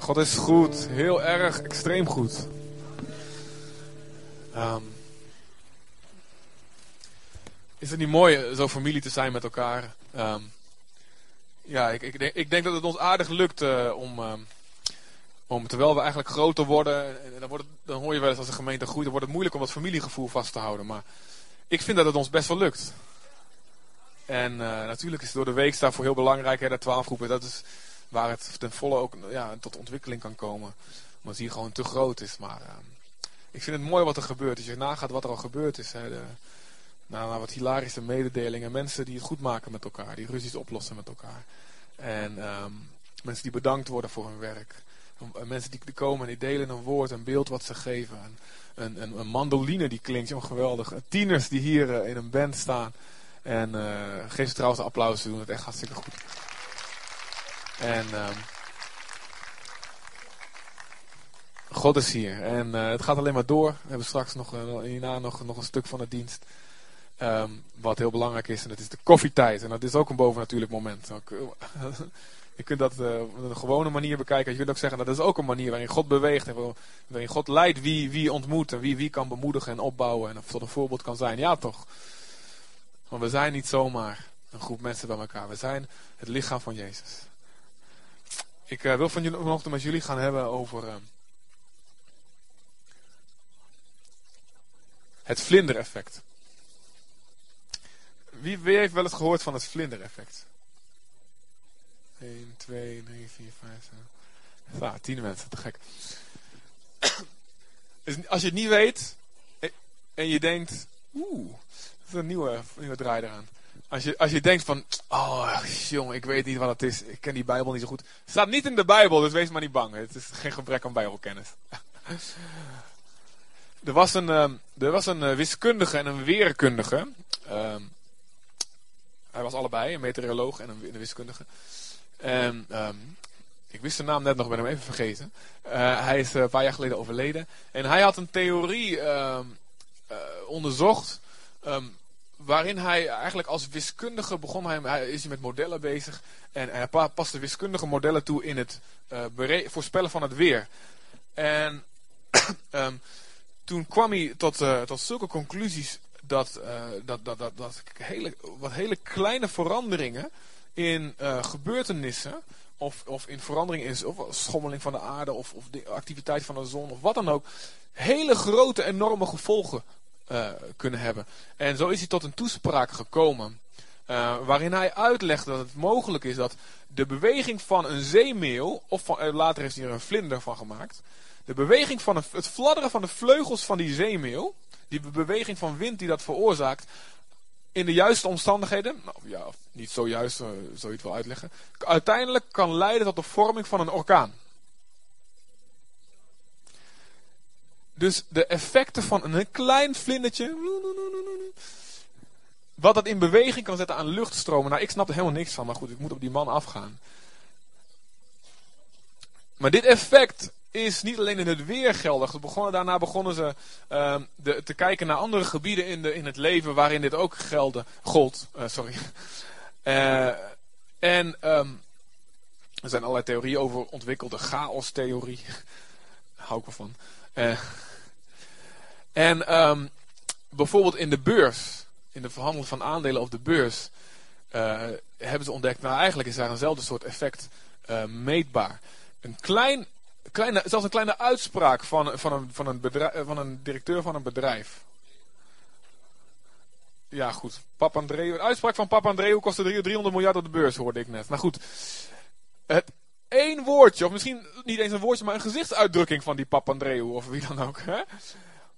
God is goed. Heel erg, extreem goed. Ehm, is het niet mooi eh, zo familie te zijn met elkaar? Ehm, ja, ik, ik, denk, ik denk dat het ons aardig lukt eh, om, ehm, om, terwijl we eigenlijk groter worden, en dan, wordt dan hoor je wel eens als de gemeente groeit, dan wordt het moeilijk om dat familiegevoel vast te houden. Maar ik vind dat het ons best wel lukt. En eh, natuurlijk is het door de week daarvoor heel belangrijk, hè, de twaalf groepen. Dat is waar het ten volle ook ja, tot ontwikkeling kan komen. Omdat hier gewoon te groot is. Maar eh, ik vind het mooi wat er gebeurt. Als je nagaat wat er al gebeurd is. Hè, de, nou, wat hilarische mededelingen. Mensen die het goed maken met elkaar. Die ruzies oplossen met elkaar. En ehm, mensen die bedankt worden voor hun werk. Eh, Mensen die, komen en die delen een woord, een beeld wat ze geven. Een, een, een, mandoline die klinkt, joh, geweldig. Tieners die hier eh, in een band staan. En eh, geef ze trouwens een applaus, ze doen het echt hartstikke goed. En ehm, God is hier. En eh, het gaat alleen maar door. We hebben straks nog, eh, hierna nog, nog een stuk van de dienst. Ehm, wat heel belangrijk is. En dat is de koffietijd. En dat is ook een bovennatuurlijk moment. Eh, je kunt dat eh, op een gewone manier bekijken. Je kunt ook zeggen dat is ook een manier waarin God beweegt. En waarin God leidt wie, wie ontmoet. En wie, wie kan bemoedigen en opbouwen. En tot een voorbeeld kan zijn. Ja toch. Want we zijn niet zomaar een groep mensen bij elkaar. We zijn het lichaam van Jezus. Ik eh, wil van jullie vanochtend met jullie gaan hebben over eh, het vlindereffect. Wie, wie heeft wel eens gehoord van het vlindereffect? 1, 2, 3, 4, 5, 6. Ja, 10 mensen, te gek. Als je het niet weet en- en je denkt, oeh, dat is een nieuwe, nieuwe draai eraan. Als je, als je denkt van, oh jongen, ik weet niet wat het is. Ik ken die Bijbel niet zo goed. Het staat niet in de Bijbel, dus wees maar niet bang. Het is geen gebrek aan Bijbelkennis. er was een, ehm, er was een eh, wiskundige en een weerkundige. Ehm, hij was allebei, een meteoroloog en een, wiskundige. Ehm, ik wist zijn naam net nog, ben hem even vergeten. Eh, hij is eh, een paar jaar geleden overleden. En hij had een theorie onderzocht. Waarin hij eigenlijk als wiskundige begon. Hij, hij is hij met modellen bezig. En hij pa- paste wiskundige modellen toe in het eh, voorspellen van het weer. En ehm, toen kwam hij tot, eh, tot zulke conclusies dat, eh, dat, dat, dat, dat hele, wat hele kleine veranderingen in gebeurtenissen, of, of in verandering in of schommeling van de aarde, of, of de activiteit van de zon, of wat dan ook, hele grote, enorme gevolgen eh, kunnen hebben. En zo is hij tot een toespraak gekomen. eh, waarin hij uitlegde dat het mogelijk is dat de beweging van een zeemeeuw, of eh, later heeft hij er een vlinder van gemaakt, de beweging van het fladderen van de vleugels van die zeemeeuw, die beweging van wind die dat veroorzaakt, in de juiste omstandigheden, nou ja, niet zo juist, eh, zou je het wel uitleggen, uiteindelijk kan leiden tot de vorming van een orkaan. Dus de effecten van een klein vlindertje, wat dat in beweging kan zetten aan luchtstromen. Nou, ik snap er helemaal niks van, maar goed, ik moet op die man afgaan. Maar dit effect is niet alleen in het weer geldig. Begonnen, daarna begonnen ze ehm, de, te kijken naar andere gebieden in, de, in het leven waarin dit ook gelde, gold. eh, sorry. Eh, en ehm, er zijn allerlei theorieën over ontwikkeld. De chaos-theorie. Hou ik wel van. Eh, en ehm, bijvoorbeeld in de beurs, in de verhandeling van aandelen op de beurs, eh, hebben ze ontdekt, nou eigenlijk is daar eenzelfde soort effect eh, meetbaar. Een klein, kleine, zelfs een kleine uitspraak van, van, een, van, een van een directeur van een bedrijf. Ja, goed. Papandreou, een uitspraak van Papandreou kostte drie- 300 miljard op de beurs, hoorde ik net. Maar goed, het één woordje, of misschien niet eens een woordje, maar een gezichtsuitdrukking van die Papandreou, of wie dan ook. Hè?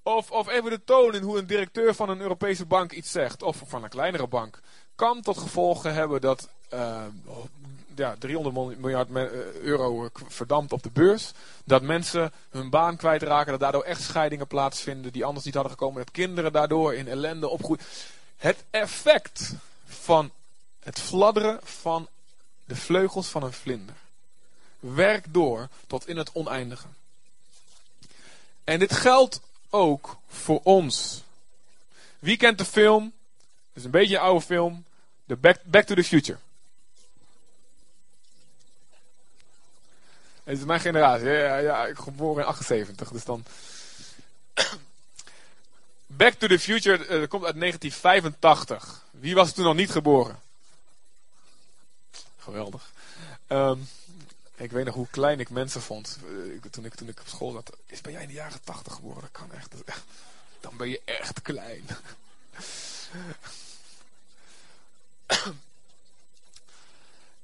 Of, of even de toon in hoe een directeur van een Europese bank iets zegt, of van een kleinere bank, kan tot gevolg hebben dat eh, ja, 300 mil- miljard eh, euro eh, verdampt op de beurs. Dat mensen hun baan kwijtraken, dat daardoor echtscheidingen plaatsvinden die anders niet hadden gekomen. Dat kinderen daardoor in ellende opgroeien. Het effect van het fladderen van de vleugels van een vlinder werkt door tot in het oneindige. En dit geldt ook voor ons. Wie kent de film? Het is een beetje een oude film. The Back, to the Future. Het is mijn generatie. Ja, ja, ik geboren in 78, dus dan... Back to the Future uh, komt uit 1985. Wie was toen nog niet geboren? Geweldig. Um, ik weet nog hoe klein ik mensen vond uh, toen, ik, toen ik op school zat. Is ben jij in de jaren 80 geboren? Dat kan echt. Dan ben je echt klein.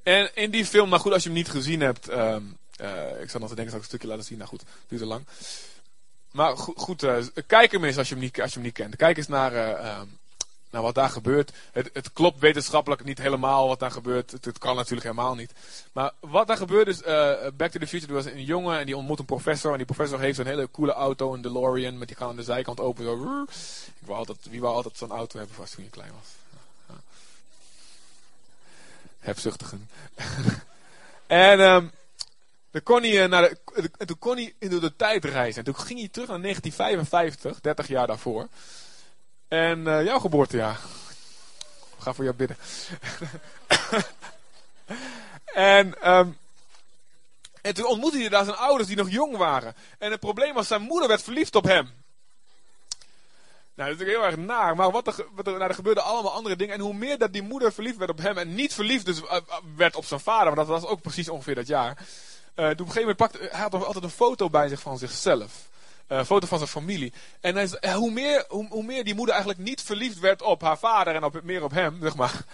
en in die film, nou goed, als je hem niet gezien hebt. Um, uh, ik zal nog te denken, zal een stukje laten zien. Nou goed, duurt te lang. Maar goed, uh, kijk hem eens als je hem niet, als je hem niet kent. Kijk eens naar, uh, naar wat daar gebeurt. Het, het, klopt wetenschappelijk niet helemaal wat daar gebeurt. Het, kan natuurlijk helemaal niet. Maar wat daar gebeurt is, Back to the Future, er was een jongen en die ontmoet een professor. En die professor heeft een hele coole auto, een DeLorean, met die kan aan de zijkant open. Zo, ik wou altijd, wie wou altijd zo'n auto hebben vast toen je klein was? Ja. En... Um, dan kon eh, naar de, toen kon hij in de tijd reizen. En toen ging hij terug naar 1955, 30 jaar daarvoor. En uh, jouw geboortejaar. Ga voor jou bidden. en, um, en toen ontmoette hij daar zijn ouders die nog jong waren. En het probleem was, zijn moeder werd verliefd op hem. Nou, dat is natuurlijk heel erg naar. Maar wat er, wat er, nou, gebeurden allemaal andere dingen. En hoe meer dat die moeder verliefd werd op hem en niet verliefd dus, uh, werd op zijn vader. Want dat was ook precies ongeveer dat jaar. Uh, op een gegeven moment pakte hij altijd een foto bij zich van zichzelf. Een foto van zijn familie. En hij, uh, hoe, meer, hoe, hoe, meer die moeder eigenlijk niet verliefd werd op haar vader en op, meer op hem, zeg maar.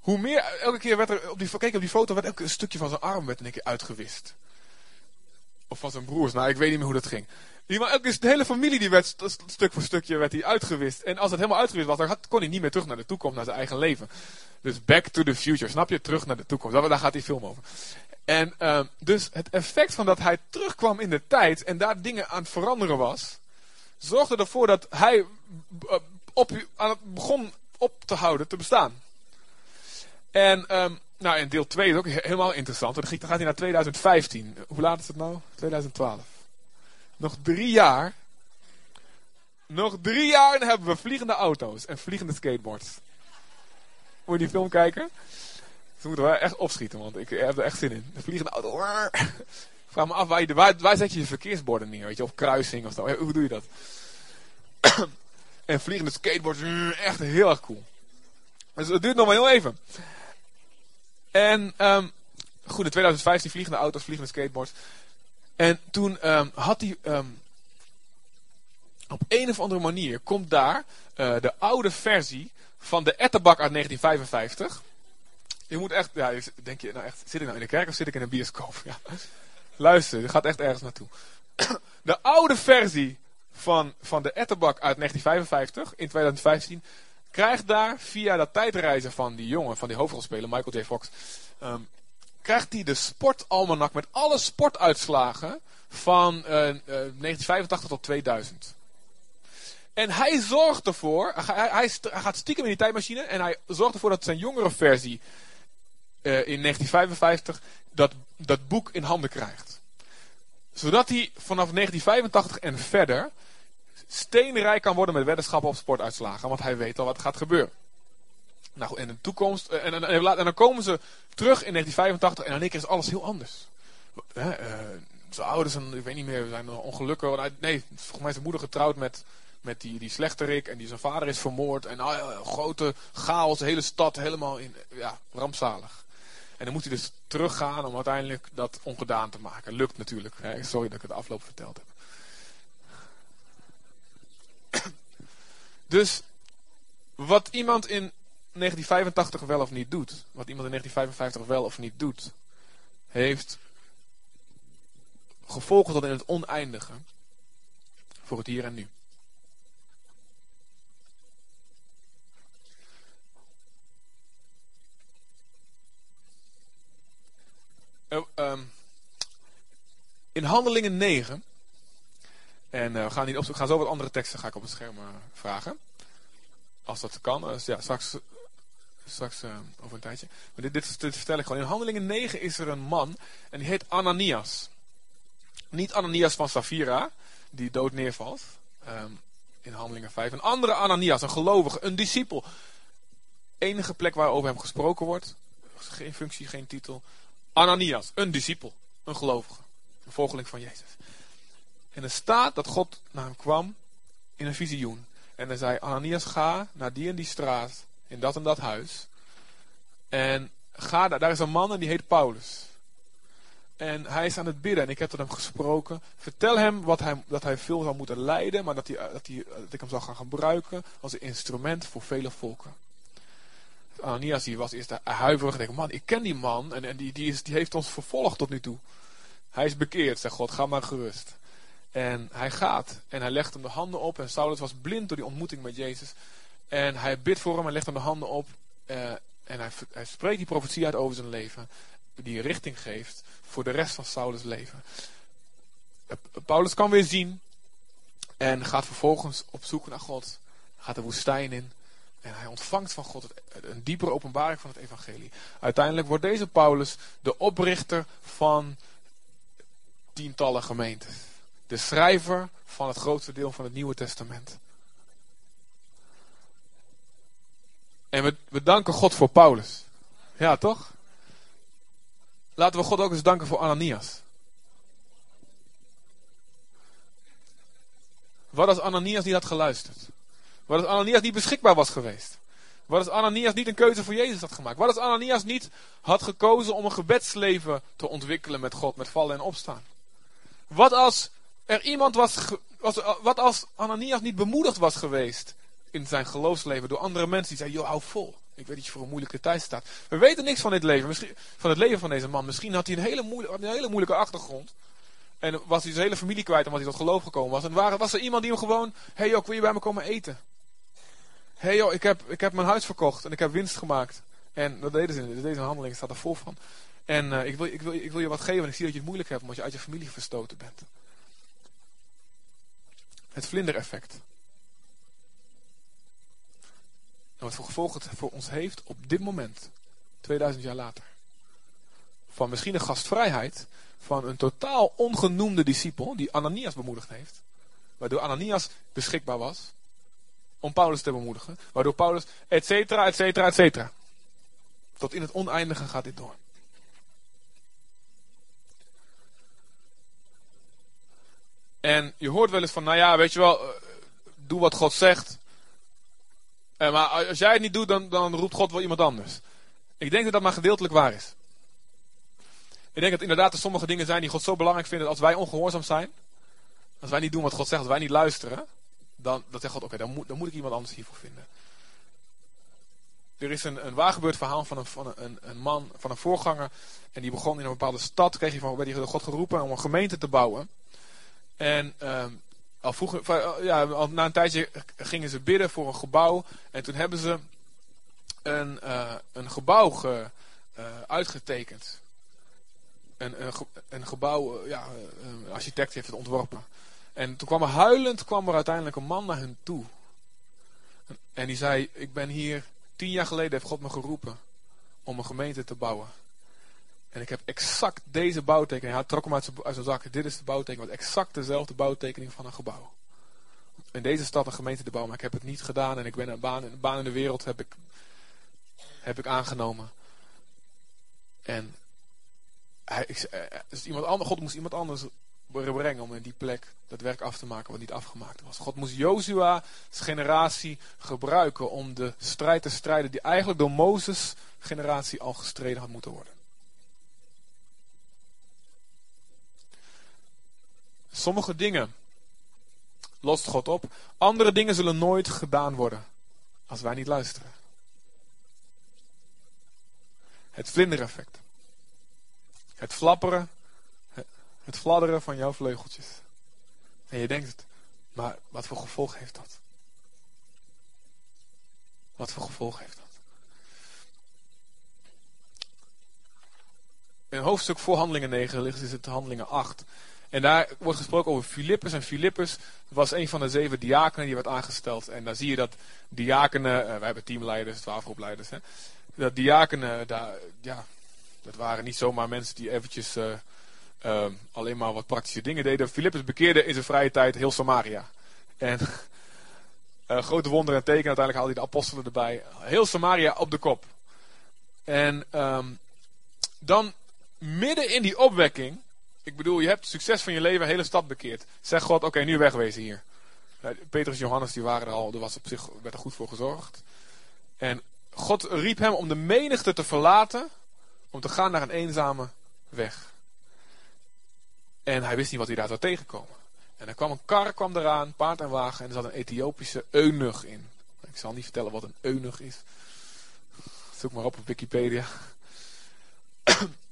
Hoe meer, elke keer werd er, op die, kijk op die foto, werd elke een stukje van zijn arm werd een keer uitgewist. Of van zijn broers, nou ik weet niet meer hoe dat ging. Maar elke, de hele familie die werd stuk voor stukje werd die uitgewist. En als het helemaal uitgewist was, dan had, kon hij niet meer terug naar de toekomst, naar zijn eigen leven. Dus back to the future, snap je? Terug naar de toekomst. Daar gaat die film over. En uh, dus het effect van dat hij terugkwam in de tijd en daar dingen aan het veranderen was, zorgde ervoor dat hij uh, op, aan het begon op te houden, te bestaan. En um, nou, in deel 2 is ook helemaal interessant. Dan gaat hij naar 2015. Hoe laat is het nou? 2012. Nog drie jaar. Nog drie jaar en hebben we vliegende auto's en vliegende skateboards. Moet je die film kijken? Ze moeten wel echt opschieten, want ik heb er echt zin in. De vliegende auto. Vraag me af, waar, waar, zet je je verkeersborden neer? Weet je, of kruising of zo. Hoe doe je dat? en vliegende skateboards, echt heel erg cool. Dus het duurt nog maar heel even. En um, goed, in 2015 vliegende auto's, vliegende skateboards. En toen um, had hij um, op een of andere manier komt daar uh, de oude versie van de Etterbak uit 1955. Je moet echt, ja, denk je nou echt, zit ik nou in de kerk of zit ik in een bioscoop? Ja. Luister, je gaat echt ergens naartoe. De oude versie van, van de Etterbak uit 1955 in 2015 krijgt daar via dat tijdreizen van die jongen, van die hoofdrolspeler Michael J. Fox, um, krijgt hij de sportalmanak met alle sportuitslagen van uh, uh, 1985 tot 2000. En hij zorgt ervoor, hij, hij, hij, gaat stiekem in die tijdmachine en hij zorgt ervoor dat zijn jongere versie uh, in 1955 dat, dat boek in handen krijgt. Zodat hij vanaf 1985 en verder steenrijk kan worden met weddenschappen op sportuitslagen. Want hij weet al wat gaat gebeuren. Nou in de toekomst. En, en, en, dan komen ze terug in 1985 en dan keer is alles heel anders. Hè, uh, zijn ouders, en, ik weet niet meer, zijn ongelukkig. Nee, volgens mij is zijn moeder getrouwd met, met die, die slechterik. En die zijn vader is vermoord. En grote chaos, de hele stad helemaal in, ja, rampzalig. En dan moet hij dus teruggaan om uiteindelijk dat ongedaan te maken. Lukt natuurlijk. Hè? Sorry dat ik het afloop verteld heb. Dus wat iemand in 1985 wel of niet doet, wat iemand in 1955 wel of niet doet, heeft gevolgen tot in het oneindige voor het hier en nu. In Handelingen 9. En uh, we gaan, niet op, gaan zo wat andere teksten ga ik op het scherm uh, vragen. Als dat kan. Ja, straks, straks over een tijdje. Maar dit, dit, vertel ik gewoon. In Handelingen 9 is er een man. En die heet Ananias. Niet Ananias van Safira. Die dood neervalt. Um, in Handelingen 5. Een andere Ananias. Een gelovige. Een discipel. Enige plek waar over hem gesproken wordt. Geen functie, geen titel. Ananias, een discipel, een gelovige. Een volgeling van Jezus. En er staat dat God naar hem kwam in een visioen. En hij zei, Ananias ga naar die en die straat, in dat en dat huis. En ga daar, daar is een man en die heet Paulus. En hij is aan het bidden en ik heb tot hem gesproken. Vertel hem wat hij, dat hij veel zal moeten lijden, maar dat, hij, dat, hij, dat ik hem zal gaan gebruiken als een instrument voor vele volken. Ananias die was eerst huiverig en denk, man, ik ken die man en, en die, die, is, die heeft ons vervolgd tot nu toe. Hij is bekeerd, zegt God, ga maar gerust. En hij gaat en hij legt hem de handen op en Saulus was blind door die ontmoeting met Jezus. En hij bidt voor hem en legt hem de handen op uh, en hij, hij spreekt die profetie uit over zijn leven, die richting geeft voor de rest van Saulus' leven. Paulus kan weer zien en gaat vervolgens op zoek naar God. Gaat de woestijn in en hij ontvangt van God een diepere openbaring van het evangelie. Uiteindelijk wordt deze Paulus de oprichter van tientallen gemeentes. De schrijver van het grootste deel van het Nieuwe Testament. En we, we danken God voor Paulus. Ja, toch? Laten we God ook eens danken voor Ananias. Wat als Ananias niet had geluisterd? Wat als Ananias niet beschikbaar was geweest? Wat als Ananias niet een keuze voor Jezus had gemaakt? Wat als Ananias niet had gekozen om een gebedsleven te ontwikkelen met God, met vallen en opstaan? Wat als er iemand was, wat als Ananias niet bemoedigd was geweest in zijn geloofsleven door andere mensen die zeiden, joh, hou vol. Ik weet dat je voor een moeilijke tijd staat. We weten niks van dit leven, misschien, van het leven van deze man. Misschien had hij een hele, moeilijke, een hele moeilijke achtergrond. En was hij zijn hele familie kwijt omdat hij tot geloof gekomen was. En was er iemand die hem gewoon, hey joh, wil je bij me komen eten? Hey joh, ik heb, ik heb mijn huis verkocht en ik heb winst gemaakt. En dat deden ze, deze handeling staat er vol van. En uh, ik, wil, ik, wil, ik wil je wat geven en ik zie dat je het moeilijk hebt omdat je uit je familie verstoten bent. Het vlindereffect. En wat voor gevolgen het voor ons heeft op dit moment, 2000 jaar later. Van misschien een gastvrijheid van een totaal ongenoemde discipel die Ananias bemoedigd heeft. Waardoor Ananias beschikbaar was om Paulus te bemoedigen. Waardoor Paulus, et cetera, et cetera, et cetera. Tot in het oneindige gaat dit door. En je hoort wel eens van, nou ja, weet je wel, eh, doe wat God zegt. Eh, maar als jij het niet doet, dan, dan roept God wel iemand anders. Ik denk dat dat maar gedeeltelijk waar is. Ik denk dat inderdaad er sommige dingen zijn die God zo belangrijk vindt dat als wij ongehoorzaam zijn, als wij niet doen wat God zegt, als wij niet luisteren, dan, dan zegt God, oké, dan, moet, dan moet ik iemand anders hiervoor vinden. Er is een, een waargebeurd verhaal van, een, van een, een, man, van een voorganger. En die begon in een bepaalde stad, kreeg hij van, werd hij God geroepen om een gemeente te bouwen. En ehm, al vroeger, ja, al na een tijdje gingen ze bidden voor een gebouw. En toen hebben ze een, uh, een gebouw ge, uh, uitgetekend. Een, een, een gebouw, ja, een architect heeft het ontworpen. En toen kwam er huilend kwam er uiteindelijk een man naar hen toe. En die zei, ik ben hier, tien jaar geleden heeft God me geroepen om een gemeente te bouwen. En ik heb exact deze bouwtekening. Hij trok hem uit zijn, uit zijn zak. Dit is de bouwtekening. Wat exact dezelfde bouwtekening van een gebouw. In deze stad een gemeente te bouwen. Maar ik heb het niet gedaan. En ik ben een baan, in de wereld heb ik, heb ik aangenomen. En hij, dus iemand anders, God moest iemand anders brengen om in die plek dat werk af te maken wat niet afgemaakt was. God moest Jozua generatie gebruiken om de strijd te strijden die eigenlijk door Mozes generatie al gestreden had moeten worden. Sommige dingen lost God op. Andere dingen zullen nooit gedaan worden als wij niet luisteren. Het vlindereffect. Het flapperen, het fladderen van jouw vleugeltjes. En je denkt maar wat voor gevolg heeft dat? Wat voor gevolg heeft dat? In hoofdstuk voor handelingen 9 ligt is het handelingen 8. En daar wordt gesproken over Filippus. En Filippus was een van de zeven diakenen die werd aangesteld. En dan zie je dat diakenen, uh, wij hebben teamleiders, twaalfgroepleiders. Hè, dat diakenen, daar, ja, dat waren niet zomaar mensen die eventjes uh, uh, alleen maar wat praktische dingen deden. Filippus bekeerde in zijn vrije tijd heel Samaria. En grote wonderen en tekenen, uiteindelijk haalde hij de apostelen erbij. Heel Samaria op de kop. En um, dan midden in die opwekking Ik bedoel, je hebt succes van je leven, hele stad bekeerd. Zeg God, oké, nu wegwezen hier. Uh, Petrus en Johannes, die waren er al, er was op zich, werd er goed voor gezorgd. En God riep hem om de menigte te verlaten, om te gaan naar een eenzame weg. En hij wist niet wat hij daar zou tegenkomen. En er kwam een kar kwam eraan, paard en wagen, en er zat een Ethiopische eunuch in. Ik zal niet vertellen wat een eunuch is. Zoek maar op op Wikipedia.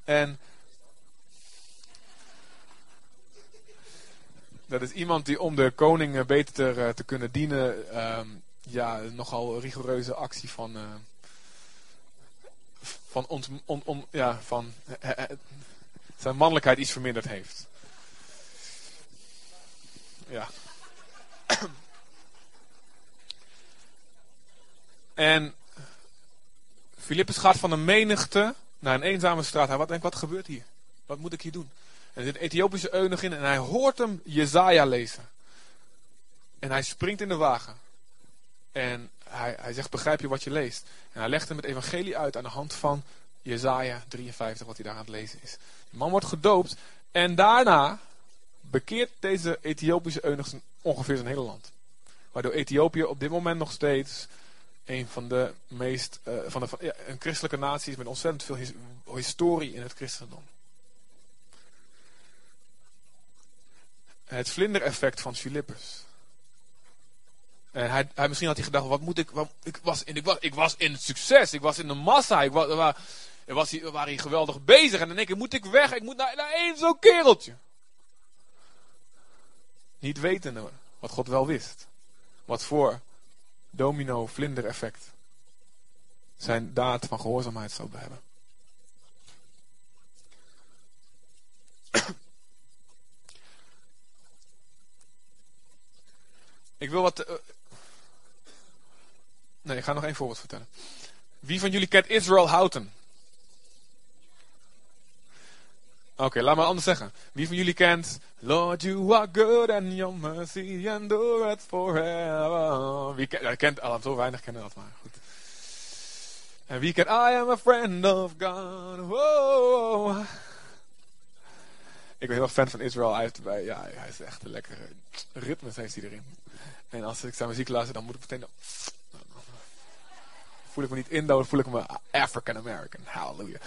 en dat is iemand die om de koning beter te, kunnen dienen, uh, ja, nogal rigoureuze actie van, uh, van, ja, van uh, zijn mannelijkheid iets verminderd heeft. Ja. En Filippus gaat van een menigte naar een eenzame straat. Hij wat denkt, wat gebeurt hier? Wat moet ik hier doen? En er zit een Ethiopische eunuch in en hij hoort hem Jezaja lezen. En hij springt in de wagen. En hij, hij zegt, begrijp je wat je leest? En hij legt hem het evangelie uit aan de hand van Jezaja 53, wat hij daar aan het lezen is. De man wordt gedoopt en daarna bekeert deze Ethiopische eunuch ongeveer zijn hele land. Waardoor Ethiopië op dit moment nog steeds een van de meest, uh, van de, een christelijke natie is met ontzettend veel his, historie in het christendom. Het vlindereffect van Philippus. En hij, hij, misschien had hij gedacht, wat moet ik, wat, ik, was in, ik, was, ik was in het succes, ik was in de massa, ik was, waar, was, we waren hier geweldig bezig. En dan denk ik, moet ik weg, ik moet naar, naar één zo'n kereltje. Niet wetende wat God wel wist. Wat voor domino vlinder effect zijn daad van gehoorzaamheid zou hebben. Ik wil wat. Uh, nee, ik ga nog één voorbeeld vertellen. Wie van jullie kent Israel Houghton? Oké, laat me anders zeggen. Wie van jullie kent Lord, you are good and your mercy endureth forever. Wie kent, ja, kent zo weinig kennen dat maar. Goed. En wie kent I am a friend of God. Whoa. Ik ben heel erg fan van Israel. Hij, heeft bij, ja, hij is echt een lekkere ritmes heeft hij erin. En als ik zijn muziek luister, dan moet ik meteen... voel ik me niet Indo, dan voel ik me African American. Hallelujah.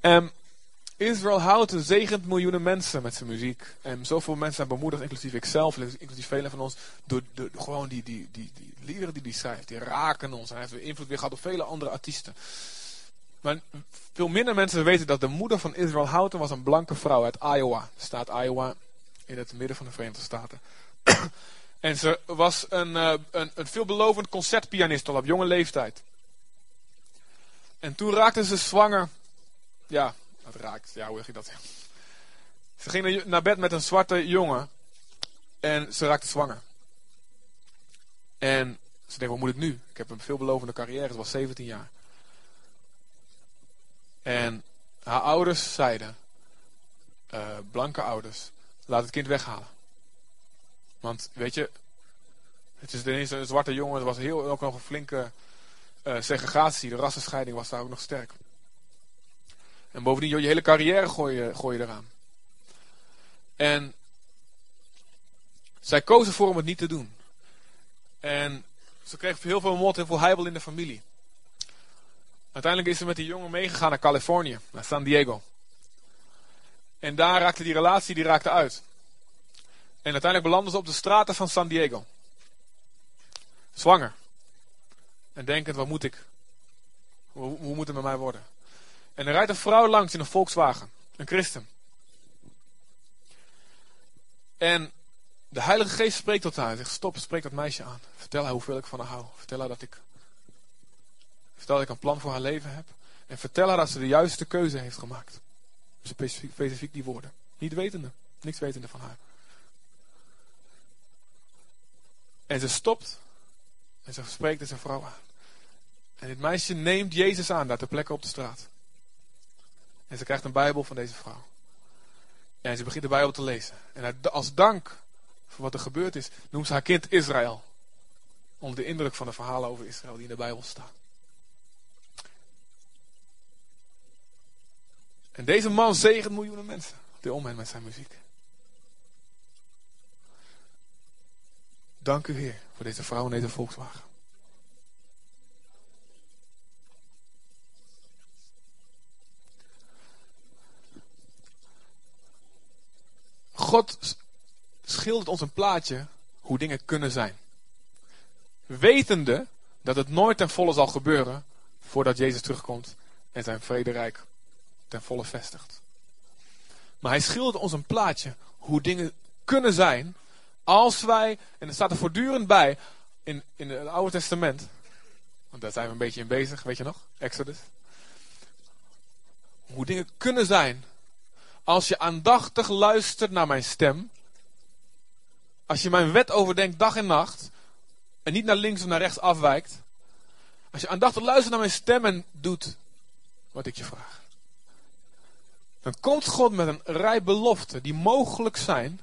Um, Israel houdt en zegent miljoenen mensen met zijn muziek. En zoveel mensen zijn bemoedigd, inclusief ikzelf, inclusief velen van ons, door, gewoon die, die, die, die liederen die hij schrijft. Die raken ons. Hij heeft invloed weer gehad op vele andere artiesten. Maar veel minder mensen weten dat de moeder van Israel Houghton was een blanke vrouw uit Iowa. Staat Iowa in het midden van de Verenigde Staten. en ze was een, uh, een, een veelbelovend concertpianist al op jonge leeftijd. En toen raakte ze zwanger. Ja, dat raakt. Ja, hoe zeg je dat? Ze ging naar bed met een zwarte jongen. En ze raakte zwanger. En ze denkt, wat moet ik nu? Ik heb een veelbelovende carrière. Ze was 17 jaar. En haar ouders zeiden, uh, blanke ouders, laat het kind weghalen. Want weet je, het is ineens een zwarte jongen. Er was heel, ook nog een flinke uh, segregatie. De rassenscheiding was daar ook nog sterk. En bovendien, je hele carrière gooi je, gooi je eraan. En zij kozen voor om het niet te doen. En ze kreeg heel veel mot, heel veel heibel in de familie. Uiteindelijk is ze met die jongen meegegaan naar Californië, naar San Diego. En daar raakte die relatie die raakte uit. En uiteindelijk belanden ze op de straten van San Diego. Zwanger. En denkend, wat moet ik? Hoe, hoe moet het met mij worden? En er rijdt een vrouw langs in een Volkswagen. Een christen. En de Heilige Geest spreekt tot haar. Hij zegt, stop, spreek dat meisje aan. Vertel haar hoeveel ik van haar hou. Vertel haar dat ik... Vertel dat ik een plan voor haar leven heb. En vertel haar dat ze de juiste keuze heeft gemaakt. Specifiek, specifiek die woorden. Niet wetende. Niks wetende van haar. En ze stopt. En ze spreekt deze vrouw aan. En dit meisje neemt Jezus aan daar ter plekke op de straat. En ze krijgt een Bijbel van deze vrouw. En ze begint de Bijbel te lezen. En als dank voor wat er gebeurd is, noemt ze haar kind Israël. Onder de indruk van de verhalen over Israël die in de Bijbel staan. En deze man zegent miljoenen mensen. dit moment met zijn muziek. Dank u, Heer, voor deze vrouw en deze Volkswagen. God schildert ons een plaatje hoe dingen kunnen zijn. Wetende dat het nooit ten volle zal gebeuren voordat Jezus terugkomt en zijn vrederijk ten volle vestigt. Maar hij schildert ons een plaatje hoe dingen kunnen zijn als wij, en er staat er voortdurend bij in, in het Oude Testament, want daar zijn we een beetje in bezig, weet je nog? Exodus. Hoe dingen kunnen zijn als je aandachtig luistert naar mijn stem. Als je mijn wet overdenkt dag en nacht. En niet naar links of naar rechts afwijkt. Als je aandachtig luistert naar mijn stem en doet wat ik je vraag. Dan komt God met een rij beloften die mogelijk zijn.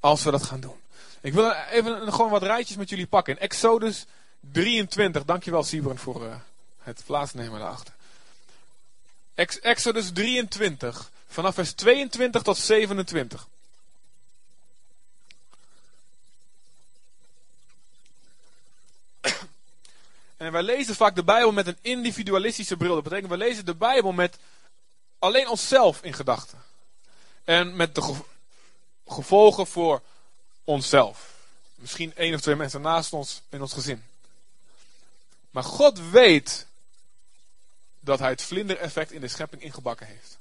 Als we dat gaan doen. Ik wil even gewoon wat rijtjes met jullie pakken. In Exodus 23. Dankjewel Siebren voor uh, het plaatsnemen daarachter. Exodus 23, vanaf vers 22 tot 27. En wij lezen vaak de Bijbel met een individualistische bril. Dat betekent, we lezen de Bijbel met alleen onszelf in gedachten. En met de gevolgen voor onszelf. Misschien één of twee mensen naast ons in ons gezin. Maar God weet dat hij het vlindereffect in de schepping ingebakken heeft.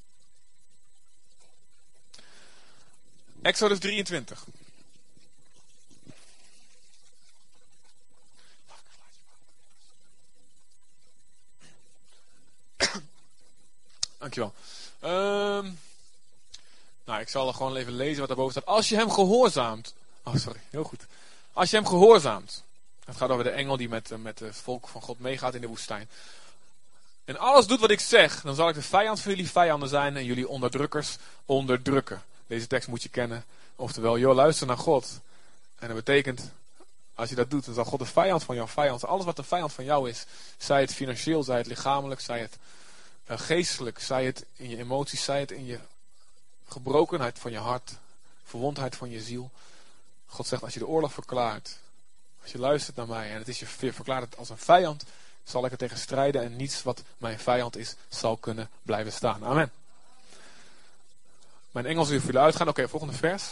Exodus 23. Dankjewel. Um, nou, ik zal er gewoon even lezen wat daarboven staat. Als je hem gehoorzaamt. Oh, sorry, heel goed. Als je hem gehoorzaamt. Het gaat over de engel die met, met het volk van God meegaat in de woestijn en alles doet wat ik zeg, dan zal ik de vijand van jullie vijanden zijn en jullie onderdrukkers onderdrukken. Deze tekst moet je kennen. Oftewel, joh, luister naar God. En dat betekent, als je dat doet, dan zal God de vijand van jouw vijand, alles wat de vijand van jou is, zij het financieel, zij het lichamelijk, zij het uh, geestelijk, zij het in je emoties, zij het in je gebrokenheid van je hart, verwondheid van je ziel. God zegt, als je de oorlog verklaart, als je luistert naar mij en het is je, je verklaart het als een vijand, zal ik er tegen strijden en niets wat mijn vijand is, zal kunnen blijven staan. Amen. Mijn Engels wil jullie uitgaan. Oké, volgende vers.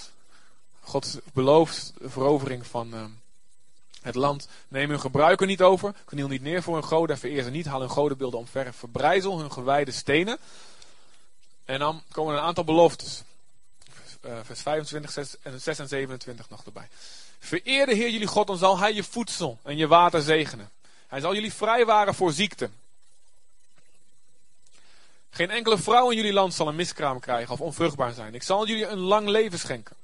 God belooft de verovering van uh, het land. Neem hun gebruiken niet over. Kniel niet neer voor hun goden. Vereer ze niet. Haal hun godenbeelden omver. Verbrijzel hun gewijde stenen. En dan komen een aantal beloftes. Uh, vers 25 6 en 6 en 27 nog erbij. Vereer de Heer jullie God, dan zal hij je voedsel en je water zegenen. Hij zal jullie vrijwaren voor ziekte. Geen enkele vrouw in jullie land zal een miskraam krijgen of onvruchtbaar zijn. Ik zal jullie een lang leven schenken.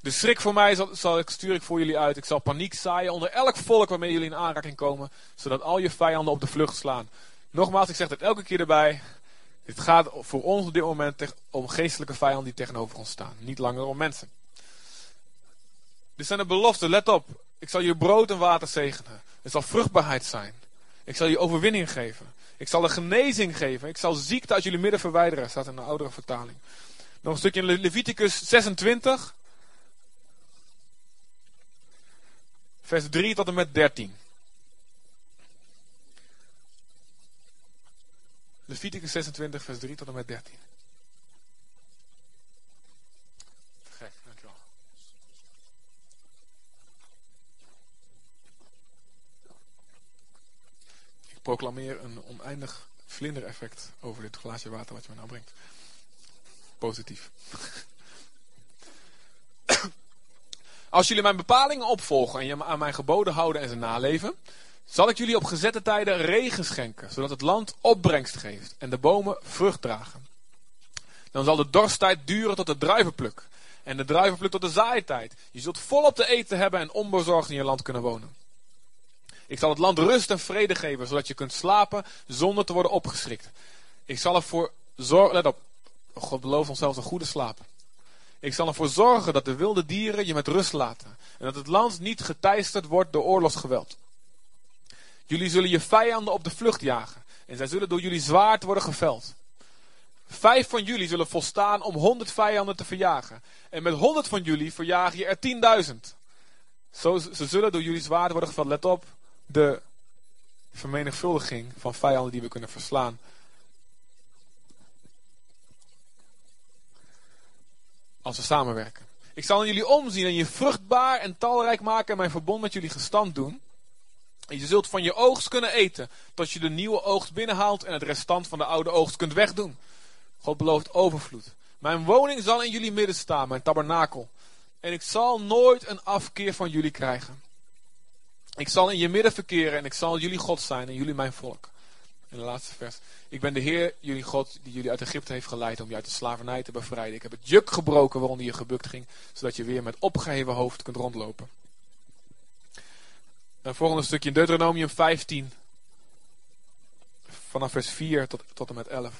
De schrik voor mij zal, ik, stuur ik voor jullie uit. Ik zal paniek zaaien onder elk volk waarmee jullie in aanraking komen. Zodat al je vijanden op de vlucht slaan. Nogmaals, ik zeg het elke keer erbij. Dit gaat voor ons op dit moment om geestelijke vijanden die tegenover ons staan. Niet langer om mensen. Dit zijn de beloften, let op. Ik zal je brood en water zegenen. Het zal vruchtbaarheid zijn. Ik zal je overwinning geven. Ik zal een genezing geven. Ik zal ziekte uit jullie midden verwijderen. Staat in de oudere vertaling. Nog een stukje in Leviticus 26. Vers 3 tot en met 13. Leviticus 26, vers 3 tot en met 13. Proclameer een oneindig vlindereffect over dit glaasje water wat je me nou brengt. Positief. Als jullie mijn bepalingen opvolgen en je aan mijn geboden houden en ze naleven, zal ik jullie op gezette tijden regen schenken, zodat het land opbrengst geeft en de bomen vrucht dragen. Dan zal de dorsttijd duren tot de druivenpluk en de druivenpluk tot de zaaitijd. Je zult volop te eten hebben en onbezorgd in je land kunnen wonen. Ik zal het land rust en vrede geven, zodat je kunt slapen zonder te worden opgeschrikt. Ik zal ervoor zorgen, let op, God belooft ons zelfs een goede slaap. Ik zal ervoor zorgen dat de wilde dieren je met rust laten. En dat het land niet geteisterd wordt door oorlogsgeweld. Jullie zullen je vijanden op de vlucht jagen. En zij zullen door jullie zwaard worden geveld. Vijf van jullie zullen volstaan om honderd vijanden te verjagen. En met honderd van jullie verjaag je er tienduizend. Ze zullen door jullie zwaard worden gevallen. Let op, de vermenigvuldiging van vijanden die we kunnen verslaan. Als we samenwerken. Ik zal jullie omzien en je vruchtbaar en talrijk maken en mijn verbond met jullie gestand doen. En je zult van je oogst kunnen eten, tot je de nieuwe oogst binnenhaalt en het restant van de oude oogst kunt wegdoen. God belooft overvloed. Mijn woning zal in jullie midden staan, mijn tabernakel. En ik zal nooit een afkeer van jullie krijgen. Ik zal in je midden verkeren en ik zal jullie God zijn en jullie mijn volk. In de laatste vers. Ik ben de Heer, jullie God, die jullie uit Egypte heeft geleid om je uit de slavernij te bevrijden. Ik heb het juk gebroken waaronder je gebukt ging, zodat je weer met opgeheven hoofd kunt rondlopen. En volgende stukje in Deuteronomium 15. Vanaf vers 4 tot, tot en met 11.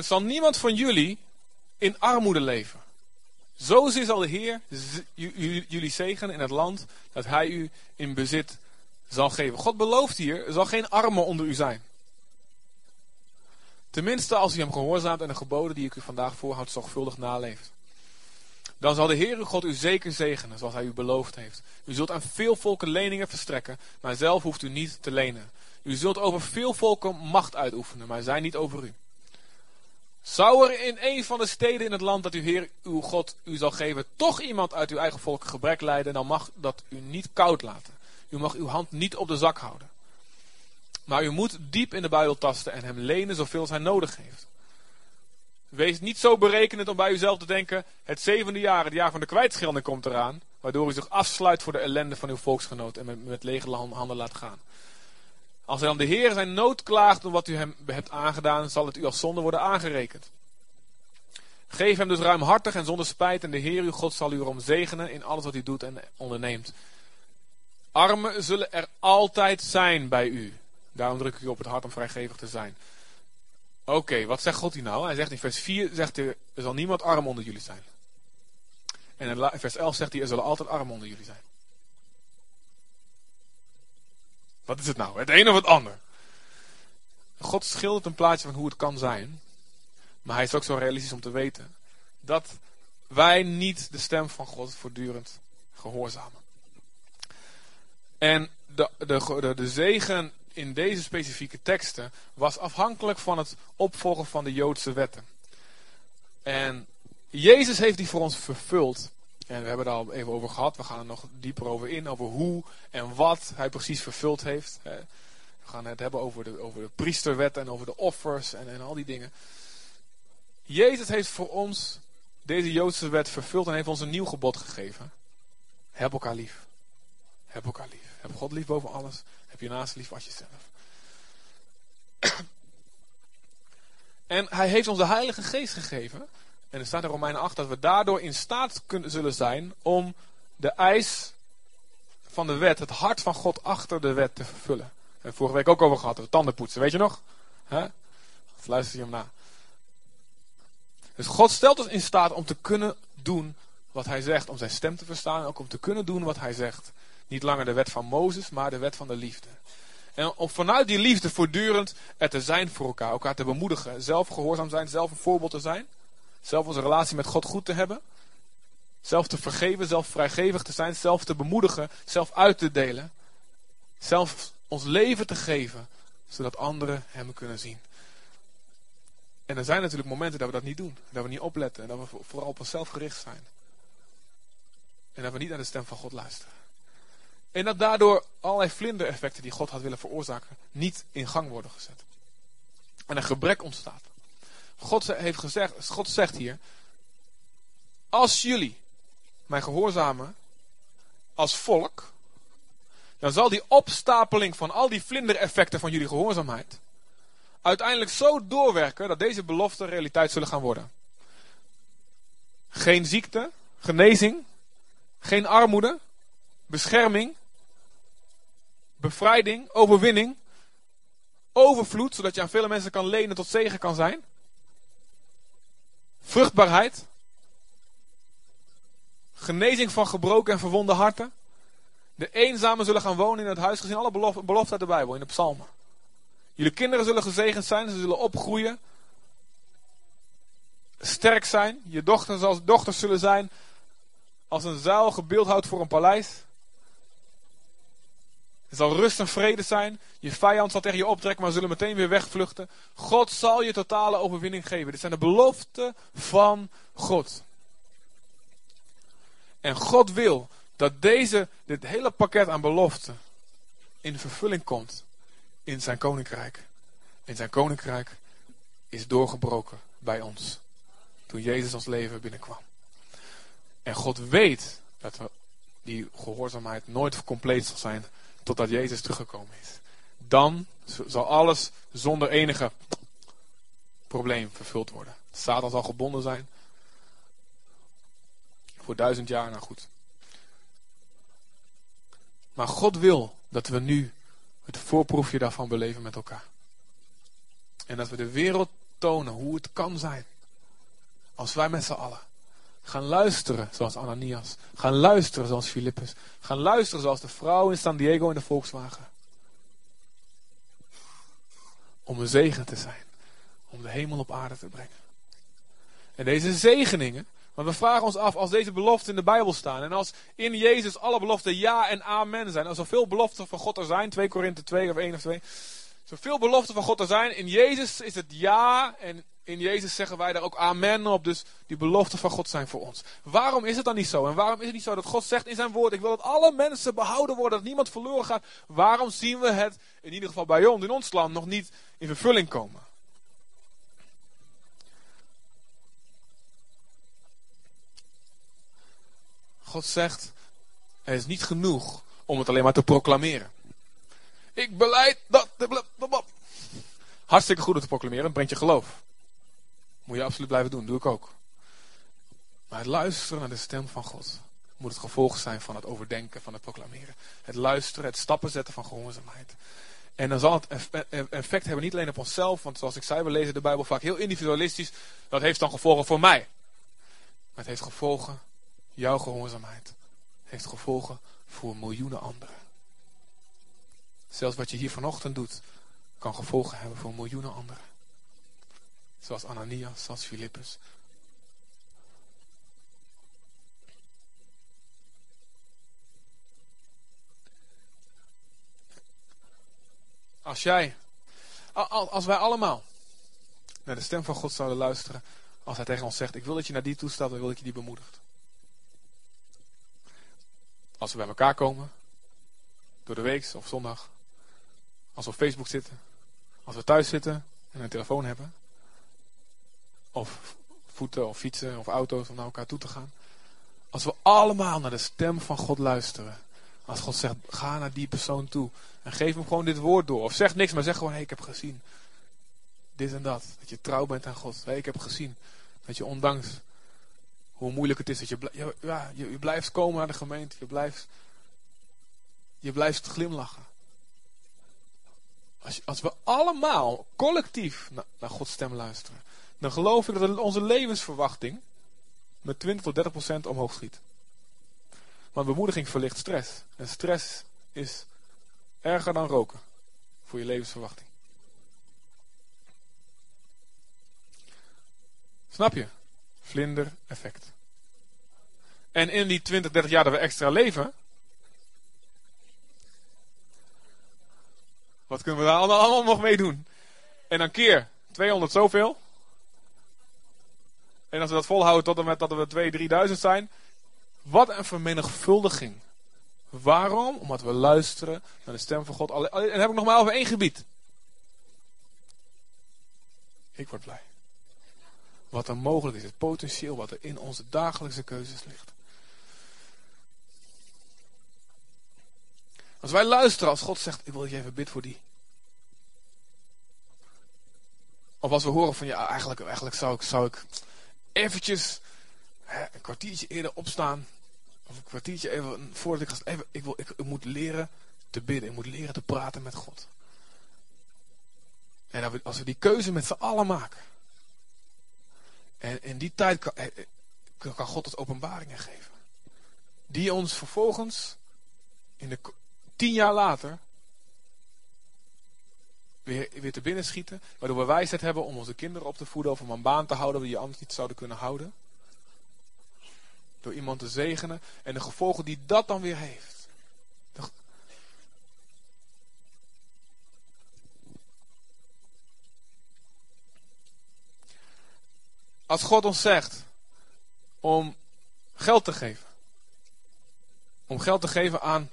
Zal niemand van jullie in armoede leven. Zozeer zal de Heer jullie zegenen in het land dat Hij u in bezit zal geven. God belooft hier, er zal geen armen onder u zijn. Tenminste als u hem gehoorzaamt en de geboden die ik u vandaag voorhoud zorgvuldig naleeft. Dan zal de Heer uw God u zeker zegenen, zoals hij u beloofd heeft. U zult aan veel volken leningen verstrekken, maar zelf hoeft u niet te lenen. U zult over veel volken macht uitoefenen, maar zij niet over u. Zou er in een van de steden in het land dat uw Heer, uw God, u zal geven, toch iemand uit uw eigen volk gebrek lijden, dan mag dat u niet koud laten. U mag uw hand niet op de zak houden. Maar u moet diep in de buidel tasten en hem lenen zoveel hij nodig heeft. Wees niet zo berekenend om bij uzelf te denken, het zevende jaar, het jaar van de kwijtschelding komt eraan, waardoor u zich afsluit voor de ellende van uw volksgenoot en met, met lege handen laat gaan. Als hij dan de Heer zijn nood klaagt om wat u hem hebt aangedaan, zal het u als zonde worden aangerekend. Geef hem dus ruimhartig en zonder spijt en de Heer uw God zal u erom zegenen in alles wat u doet en onderneemt. Armen zullen er altijd zijn bij u. Daarom druk ik u op het hart om vrijgevig te zijn. Oké, wat zegt God hier nou? Hij zegt in vers 4, zegt er zal niemand arm onder jullie zijn. En in vers 11 zegt hij, er zullen altijd armen onder jullie zijn. Wat is het nou? Het een of het ander? God schildert een plaatje van hoe het kan zijn. Maar hij is ook zo realistisch om te weten dat wij niet de stem van God voortdurend gehoorzamen. En de, de, de, de zegen in deze specifieke teksten was afhankelijk van het opvolgen van de Joodse wetten. En Jezus heeft die voor ons vervuld. En we hebben het al even over gehad. We gaan er nog dieper over in. Over hoe en wat hij precies vervuld heeft. We gaan het hebben over de, over de priesterwet en over de offers en, en al die dingen. Jezus heeft voor ons deze Joodse wet vervuld en heeft ons een nieuw gebod gegeven. Heb elkaar lief. Heb elkaar lief. Heb God lief boven alles. Heb je naast lief als jezelf. En hij heeft ons de Heilige Geest gegeven. En er staat in Romeinen 8 dat we daardoor in staat kunnen, zullen zijn om de eis van de wet, het hart van God achter de wet te vervullen. En vorige week ook over gehad, tanden poetsen, weet je nog? Huh? Luister je hem na. Dus God stelt ons in staat om te kunnen doen wat hij zegt, om zijn stem te verstaan en ook om te kunnen doen wat hij zegt. Niet langer de wet van Mozes, maar de wet van de liefde. En om vanuit die liefde voortdurend er te zijn voor elkaar, elkaar te bemoedigen, zelf gehoorzaam zijn, zelf een voorbeeld te zijn. Zelf onze relatie met God goed te hebben. Zelf te vergeven, zelf vrijgevig te zijn, zelf te bemoedigen, zelf uit te delen. Zelf ons leven te geven, zodat anderen hem kunnen zien. En er zijn natuurlijk momenten dat we dat niet doen. Dat we niet opletten en dat we vooral op onszelf gericht zijn. En dat we niet naar de stem van God luisteren. En dat daardoor allerlei vlindereffecten die God had willen veroorzaken, niet in gang worden gezet. En een gebrek ontstaat. God heeft gezegd, God zegt hier, als jullie mij gehoorzamen als volk, dan zal die opstapeling van al die vlindereffecten van jullie gehoorzaamheid uiteindelijk zo doorwerken dat deze beloften realiteit zullen gaan worden. Geen ziekte, genezing, geen armoede, bescherming, bevrijding, overwinning, overvloed, zodat je aan vele mensen kan lenen tot zegen kan zijn. Vruchtbaarheid. Genezing van gebroken en verwonde harten. De eenzamen zullen gaan wonen in het huis, gezien alle beloften uit de Bijbel, in de psalmen. Jullie kinderen zullen gezegend zijn, ze zullen opgroeien. Sterk zijn. Je dochters als dochters zullen zijn als een zuil gebeeldhouwd voor een paleis. Er zal rust en vrede zijn. Je vijand zal tegen je optrekken, maar zullen meteen weer wegvluchten. God zal je totale overwinning geven. Dit zijn de beloften van God. En God wil dat deze, dit hele pakket aan beloften in vervulling komt in zijn koninkrijk. In zijn koninkrijk is doorgebroken bij ons. Toen Jezus ons leven binnenkwam. En God weet dat die gehoorzaamheid nooit compleet zal zijn totdat Jezus teruggekomen is. Dan zal alles zonder enige probleem vervuld worden. Satan zal gebonden zijn. Voor duizend jaar, nou goed. Maar God wil dat we nu het voorproefje daarvan beleven met elkaar. En dat we de wereld tonen hoe het kan zijn. Als wij met z'n allen gaan luisteren zoals Ananias. Gaan luisteren zoals Filippus. Gaan luisteren zoals de vrouw in San Diego in de Volkswagen. Om een zegen te zijn. Om de hemel op aarde te brengen. En deze zegeningen, want we vragen ons af, als deze beloften in de Bijbel staan. En als in Jezus alle beloften ja en amen zijn. Als er veel beloften van God er zijn. 2 Korinthe 2 of 1 of 2. Zoveel beloften van God er zijn. In Jezus is het ja. En in Jezus zeggen wij daar ook amen op. Dus die beloften van God zijn voor ons. Waarom is het dan niet zo? En waarom is het niet zo dat God zegt in zijn woord. Ik wil dat alle mensen behouden worden. Dat niemand verloren gaat. Waarom zien we het in ieder geval bij ons in ons land nog niet in vervulling komen? God zegt, het is niet genoeg om het alleen maar te proclameren. Ik beleid dat... Hartstikke goed om te proclameren, brengt je geloof. Moet je absoluut blijven doen, doe ik ook. Maar het luisteren naar de stem van God moet het gevolg zijn van het overdenken, van het proclameren. Het luisteren, het stappen zetten van gehoorzaamheid. En dan zal het effect hebben niet alleen op onszelf, want zoals ik zei, we lezen de Bijbel vaak heel individualistisch. Dat heeft dan gevolgen voor mij. Maar het heeft gevolgen Jouw gehoorzaamheid heeft gevolgen voor miljoenen anderen. Zelfs wat je hier vanochtend doet, kan gevolgen hebben voor miljoenen anderen. Zoals Ananias, zoals Filippus. Als jij, als wij allemaal naar de stem van God zouden luisteren, als hij tegen ons zegt, ik wil dat je naar die toestaat, dan wil ik je die bemoedigt. Als we bij elkaar komen, door de week of zondag, als we op Facebook zitten, als we thuis zitten en een telefoon hebben, of voeten of fietsen of auto's om naar elkaar toe te gaan. Als we allemaal naar de stem van God luisteren. Als God zegt, ga naar die persoon toe en geef hem gewoon dit woord door. Of zeg niks, maar zeg gewoon, hey, ik heb gezien dit en dat. Dat je trouw bent aan God. Hey, ik heb gezien dat je ondanks hoe moeilijk het is. Dat je, ja, je, je, blijft komen naar de gemeente. Je blijft, je blijft glimlachen. Als, als we allemaal collectief naar, naar Gods stem luisteren. Dan geloof ik dat onze levensverwachting met 20 tot 30 procent omhoog schiet. Want bemoediging verlicht stress. En stress is erger dan roken voor je levensverwachting. Snap je? Vlinder-effect. En in die 20, 30 jaar dat we extra leven. Wat kunnen we daar allemaal nog mee doen? En dan keer 200 zoveel. En als we dat volhouden tot en met dat we 2, 3000 zijn. Wat een vermenigvuldiging. Waarom? Omdat we luisteren naar de stem van God. En heb ik nog maar over één gebied. Ik word blij wat er mogelijk is, het potentieel wat er in onze dagelijkse keuzes ligt. Als wij luisteren, als God zegt, ik wil dat je even bid voor die. Of als we horen van, ja, eigenlijk, eigenlijk zou ik, zou ik eventjes hè, een kwartiertje eerder opstaan. Of een kwartiertje even, voordat ik ga, even, ik, wil, ik, moet leren te bidden. Ik moet leren te praten met God. En als we die keuze met z'n allen maken. En in die tijd kan, eh, eh, kan God ons openbaringen geven. Die ons vervolgens, in de, tien jaar later, weer, te binnen schieten. Waardoor we wijsheid hebben om onze kinderen op te voeden of om een baan te houden die je anders niet zouden kunnen houden. Door iemand te zegenen en de gevolgen die dat dan weer heeft. Als God ons zegt om geld te geven. Om geld te geven aan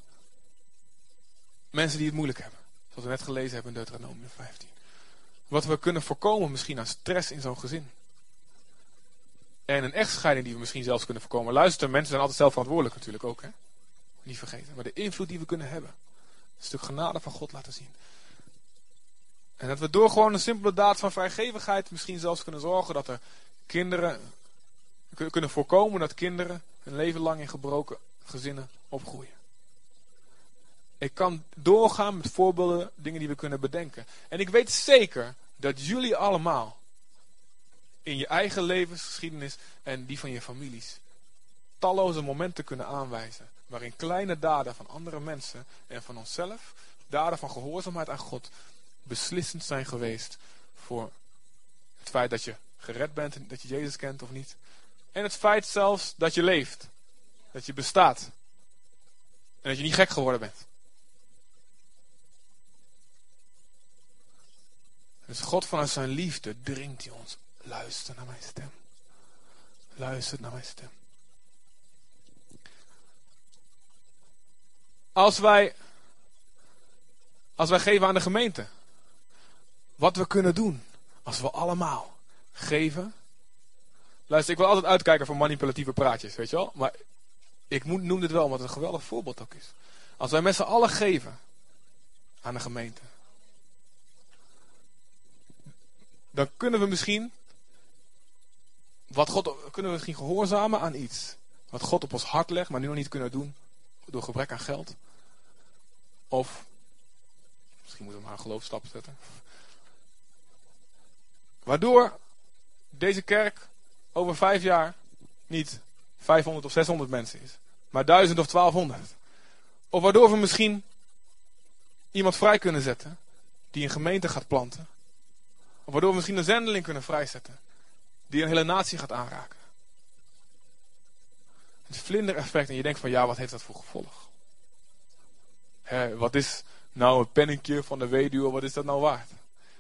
mensen die het moeilijk hebben. Zoals we net gelezen hebben in Deuteronomium 15. Wat we kunnen voorkomen misschien aan stress in zo'n gezin. En een echtscheiding die we misschien zelfs kunnen voorkomen. Luister, mensen zijn altijd zelf verantwoordelijk natuurlijk ook. Hè? Niet vergeten. Maar de invloed die we kunnen hebben. Een stuk genade van God laten zien. En dat we door gewoon een simpele daad van vrijgevigheid misschien zelfs kunnen zorgen dat er kinderen kunnen voorkomen dat kinderen een leven lang in gebroken gezinnen opgroeien. Ik kan doorgaan met voorbeelden, dingen die we kunnen bedenken. En ik weet zeker dat jullie allemaal in je eigen levensgeschiedenis en die van je families talloze momenten kunnen aanwijzen. Waarin kleine daden van andere mensen en van onszelf, daden van gehoorzaamheid aan God, beslissend zijn geweest voor het feit dat je gered bent, dat je Jezus kent of niet. En het feit zelfs dat je leeft. Dat je bestaat. En dat je niet gek geworden bent. Dus God vanuit zijn liefde dringt hij ons. Luister naar mijn stem. Luister naar mijn stem. Als wij, als wij geven aan de gemeente. Wat we kunnen doen. Als we allemaal geven. Luister, ik wil altijd uitkijken voor manipulatieve praatjes, weet je wel. Maar ik moet, noem dit wel, omdat het een geweldig voorbeeld ook is. Als wij met z'n allen geven aan de gemeente. Dan kunnen we misschien, wat God, kunnen we misschien gehoorzamen aan iets. Wat God op ons hart legt, maar nu nog niet kunnen doen. Door gebrek aan geld. Of, misschien moeten we maar een geloofstap zetten. Waardoor deze kerk over vijf jaar niet 500 of 600 mensen is, maar 1000 of 1200. Of waardoor we misschien iemand vrij kunnen zetten die een gemeente gaat planten. Waardoor we misschien een zendeling kunnen vrijzetten die een hele natie gaat aanraken. Het vlindereffect en je denkt van ja, wat heeft dat voor gevolg? Wat is nou een pennetje van de weduwe, wat is dat nou waard?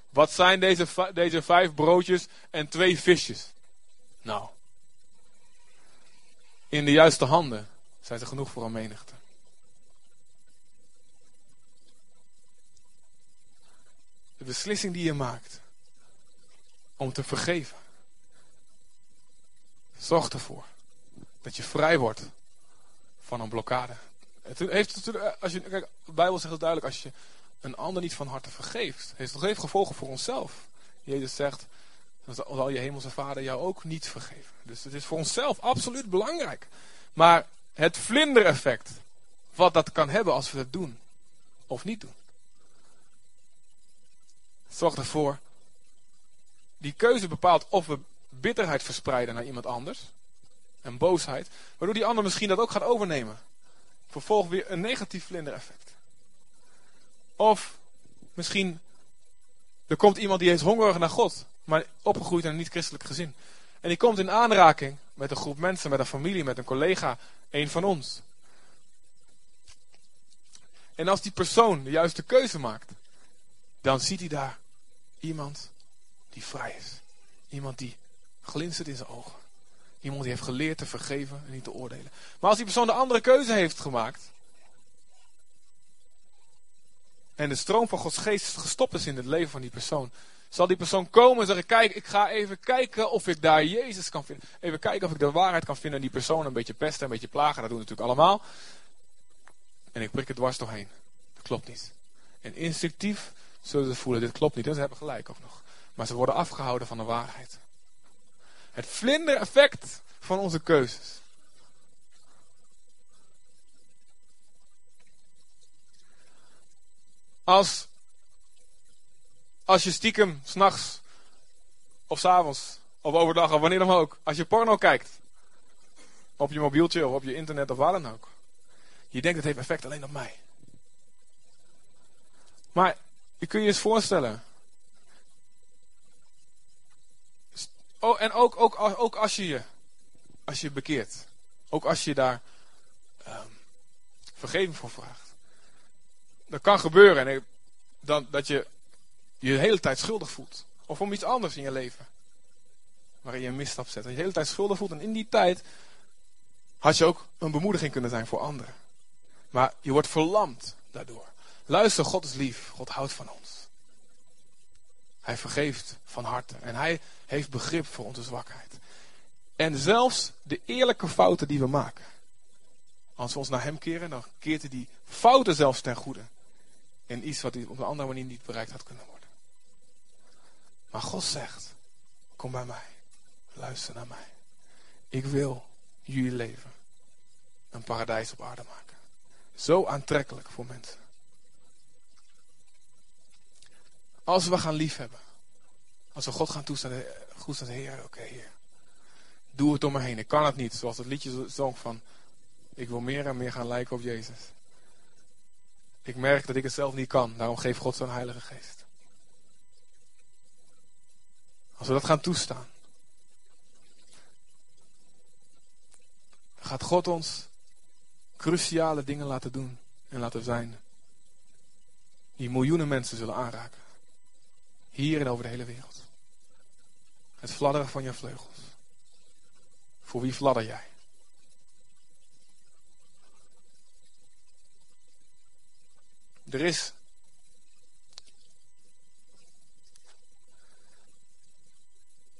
Wat zijn deze, deze vijf broodjes en twee visjes? Nou, in de juiste handen zijn ze genoeg voor een menigte. De beslissing die je maakt om te vergeven, zorgt ervoor dat je vrij wordt van een blokkade. Het heeft, als je, kijk, de Bijbel zegt het duidelijk, als je een ander niet van harte vergeeft, heeft het heeft gevolgen voor onszelf. Jezus zegt, dan zal je hemelse vader jou ook niet vergeven. Dus het is voor onszelf absoluut belangrijk. Maar het vlindereffect, wat dat kan hebben als we het doen of niet doen. Zorg ervoor, die keuze bepaalt of we bitterheid verspreiden naar iemand anders. En boosheid. Waardoor die ander misschien dat ook gaat overnemen. Vervolgens weer een negatief vlindereffect. Of misschien, er komt iemand die is hongerig naar God, maar opgegroeid in een niet-christelijk gezin. En die komt in aanraking met een groep mensen, met een familie, met een collega, een van ons. En als die persoon de juiste keuze maakt, dan ziet hij daar iemand die vrij is. Iemand die glinstert in zijn ogen. Iemand die heeft geleerd te vergeven en niet te oordelen. Maar als die persoon de andere keuze heeft gemaakt, en de stroom van Gods geest gestopt is in het leven van die persoon, zal die persoon komen en zeggen, kijk, ik ga even kijken of ik daar Jezus kan vinden. Even kijken of ik de waarheid kan vinden en die persoon een beetje pesten, een beetje plagen. Dat doen we natuurlijk allemaal. En ik prik het dwars doorheen. Dat klopt niet. En instinctief zullen ze voelen, dit klopt niet. En ze hebben gelijk ook nog. Maar ze worden afgehouden van de waarheid. Het vlinder-effect van onze keuzes. Als, als je stiekem s'nachts of s'avonds of overdag of wanneer dan ook, als je porno kijkt, op je mobieltje of op je internet of waar dan ook. Je denkt het heeft effect alleen op mij. Maar je kunt je eens voorstellen. Oh, en ook, ook, ook als je je, als je bekeert. Ook als je daar um, vergeving voor vraagt. Dat kan gebeuren en dan, dat je je hele tijd schuldig voelt. Of om iets anders in je leven. Waarin je een misstap zet. Dat je hele tijd schuldig voelt. En in die tijd had je ook een bemoediging kunnen zijn voor anderen. Maar je wordt verlamd daardoor. Luister, God is lief. God houdt van ons. Hij vergeeft van harte. En hij heeft begrip voor onze zwakheid. En zelfs de eerlijke fouten die we maken. Als we ons naar hem keren, dan keert hij die fouten zelfs ten goede. In iets wat op een andere manier niet bereikt had kunnen worden. Maar God zegt, kom bij mij. Luister naar mij. Ik wil jullie leven een paradijs op aarde maken. Zo aantrekkelijk voor mensen. Als we gaan liefhebben. Als we God gaan toestaan, goed Heer, oké Heer. Doe het om me heen. Ik kan het niet. Zoals het liedje zong van, ik wil meer en meer gaan lijken op Jezus. Ik merk dat ik het zelf niet kan. Daarom geeft God zo'n heilige geest. Als we dat gaan toestaan. Gaat God ons cruciale dingen laten doen en laten zijn. Die miljoenen mensen zullen aanraken. Hier en over de hele wereld. Het fladderen van je vleugels. Voor wie fladder jij? Er is.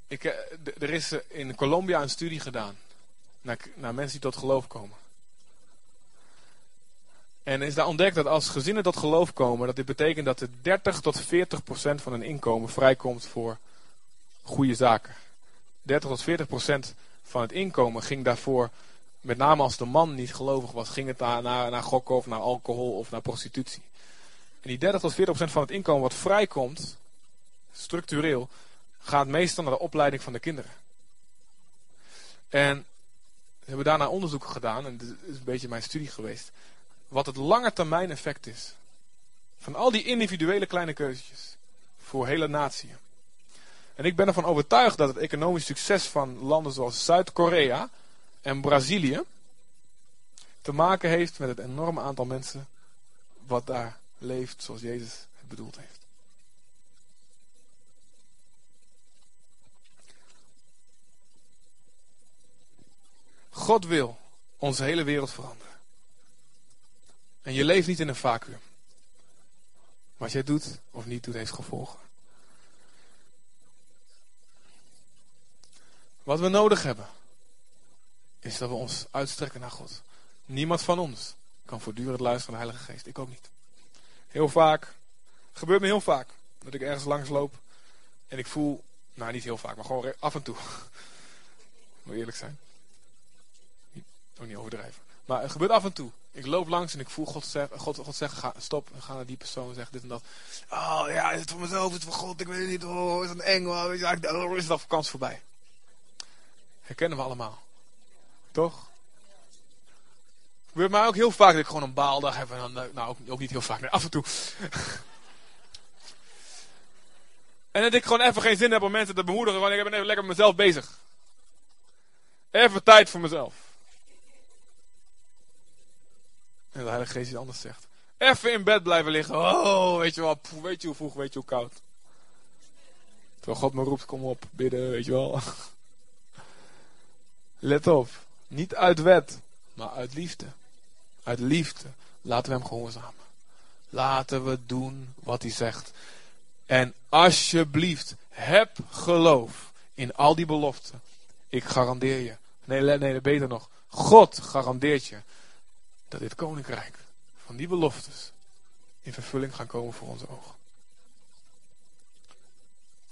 Ik, eh, er is in Colombia een studie gedaan. Naar, naar mensen die tot geloof komen. En is daar ontdekt dat als gezinnen tot geloof komen, dat dit betekent dat er 30 tot 40 procent van hun inkomen vrijkomt voor goede zaken. 30 tot 40 procent van het inkomen ging daarvoor, met name als de man niet gelovig was, ging het naar, naar, gokken of naar alcohol of naar prostitutie. En die 30 tot 40 procent van het inkomen wat vrijkomt, structureel, gaat meestal naar de opleiding van de kinderen. En we hebben daarna onderzoeken gedaan, en dit is een beetje mijn studie geweest wat het lange termijn effect is. Van al die individuele kleine keuzes. Voor hele naties. En ik ben ervan overtuigd dat het economisch succes van landen zoals Zuid-Korea en Brazilië te maken heeft met het enorme aantal mensen wat daar leeft zoals Jezus het bedoeld heeft. God wil onze hele wereld veranderen. En je leeft niet in een vacuüm. Wat jij doet of niet doet, heeft gevolgen. Wat we nodig hebben, is dat we ons uitstrekken naar God. Niemand van ons kan voortdurend luisteren naar de Heilige Geest. Ik ook niet. Heel vaak, gebeurt me heel vaak, dat ik ergens langs loop en ik voel, nou niet heel vaak, maar gewoon af en toe. Moet eerlijk zijn. Ook niet overdrijven. Maar het gebeurt af en toe. Ik loop langs en ik voel God zeggen, God, God zeggen ga, stop, ga naar die persoon, zeg dit en dat. Oh ja, is het voor mezelf, is het voor God, ik weet het niet, oh, is het eng, oh, is het, is kans voorbij. Herkennen we allemaal. Toch? Gebeurt mij ook heel vaak dat ik gewoon een baaldag heb en dan, eh, nou ook, niet heel vaak, nee, af en toe. en dat ik gewoon even geen zin heb om mensen te bemoedigen, want ik ben even lekker met mezelf bezig. Even tijd voor mezelf. En de Heilige Geest anders zegt. Even in bed blijven liggen. Oh, weet je wel. weet je hoe vroeg, weet je hoe koud. Terwijl God me roept, kom op, bidden, weet je wel. Let op. Niet uit wet, maar uit liefde. Uit liefde. Laten we hem gehoorzamen. Laten we doen wat hij zegt. En alsjeblieft, heb geloof in al die beloften. Ik garandeer je. Nee, nee, beter nog. God garandeert je dat dit koninkrijk van die beloftes in vervulling gaan komen voor onze ogen.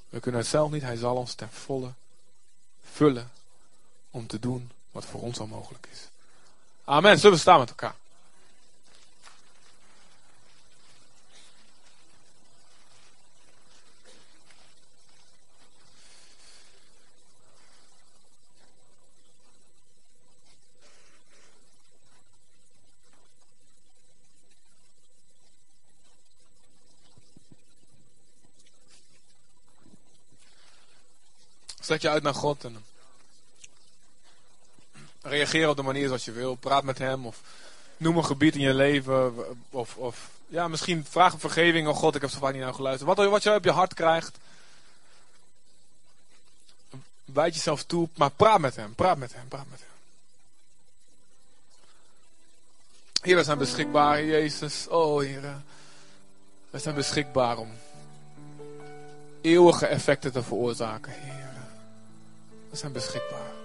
We kunnen het zelf niet, hij zal ons ten volle vullen om te doen wat voor ons al mogelijk is. Amen. Zullen we staan met elkaar? Strek je uit naar God en reageer op de manier zoals je wil. Praat met hem of noem een gebied in je leven. Of, of ja, misschien vraag om vergeving. Oh God, ik heb zo vaak niet naar geluisterd. Wat, wat je op je hart krijgt. Wijd jezelf toe, maar praat met hem. Praat met hem, praat met hem. Heer, we zijn beschikbaar, Jezus. Oh, Heer. We zijn beschikbaar om eeuwige effecten te veroorzaken, Heer. We zijn beschikbaar.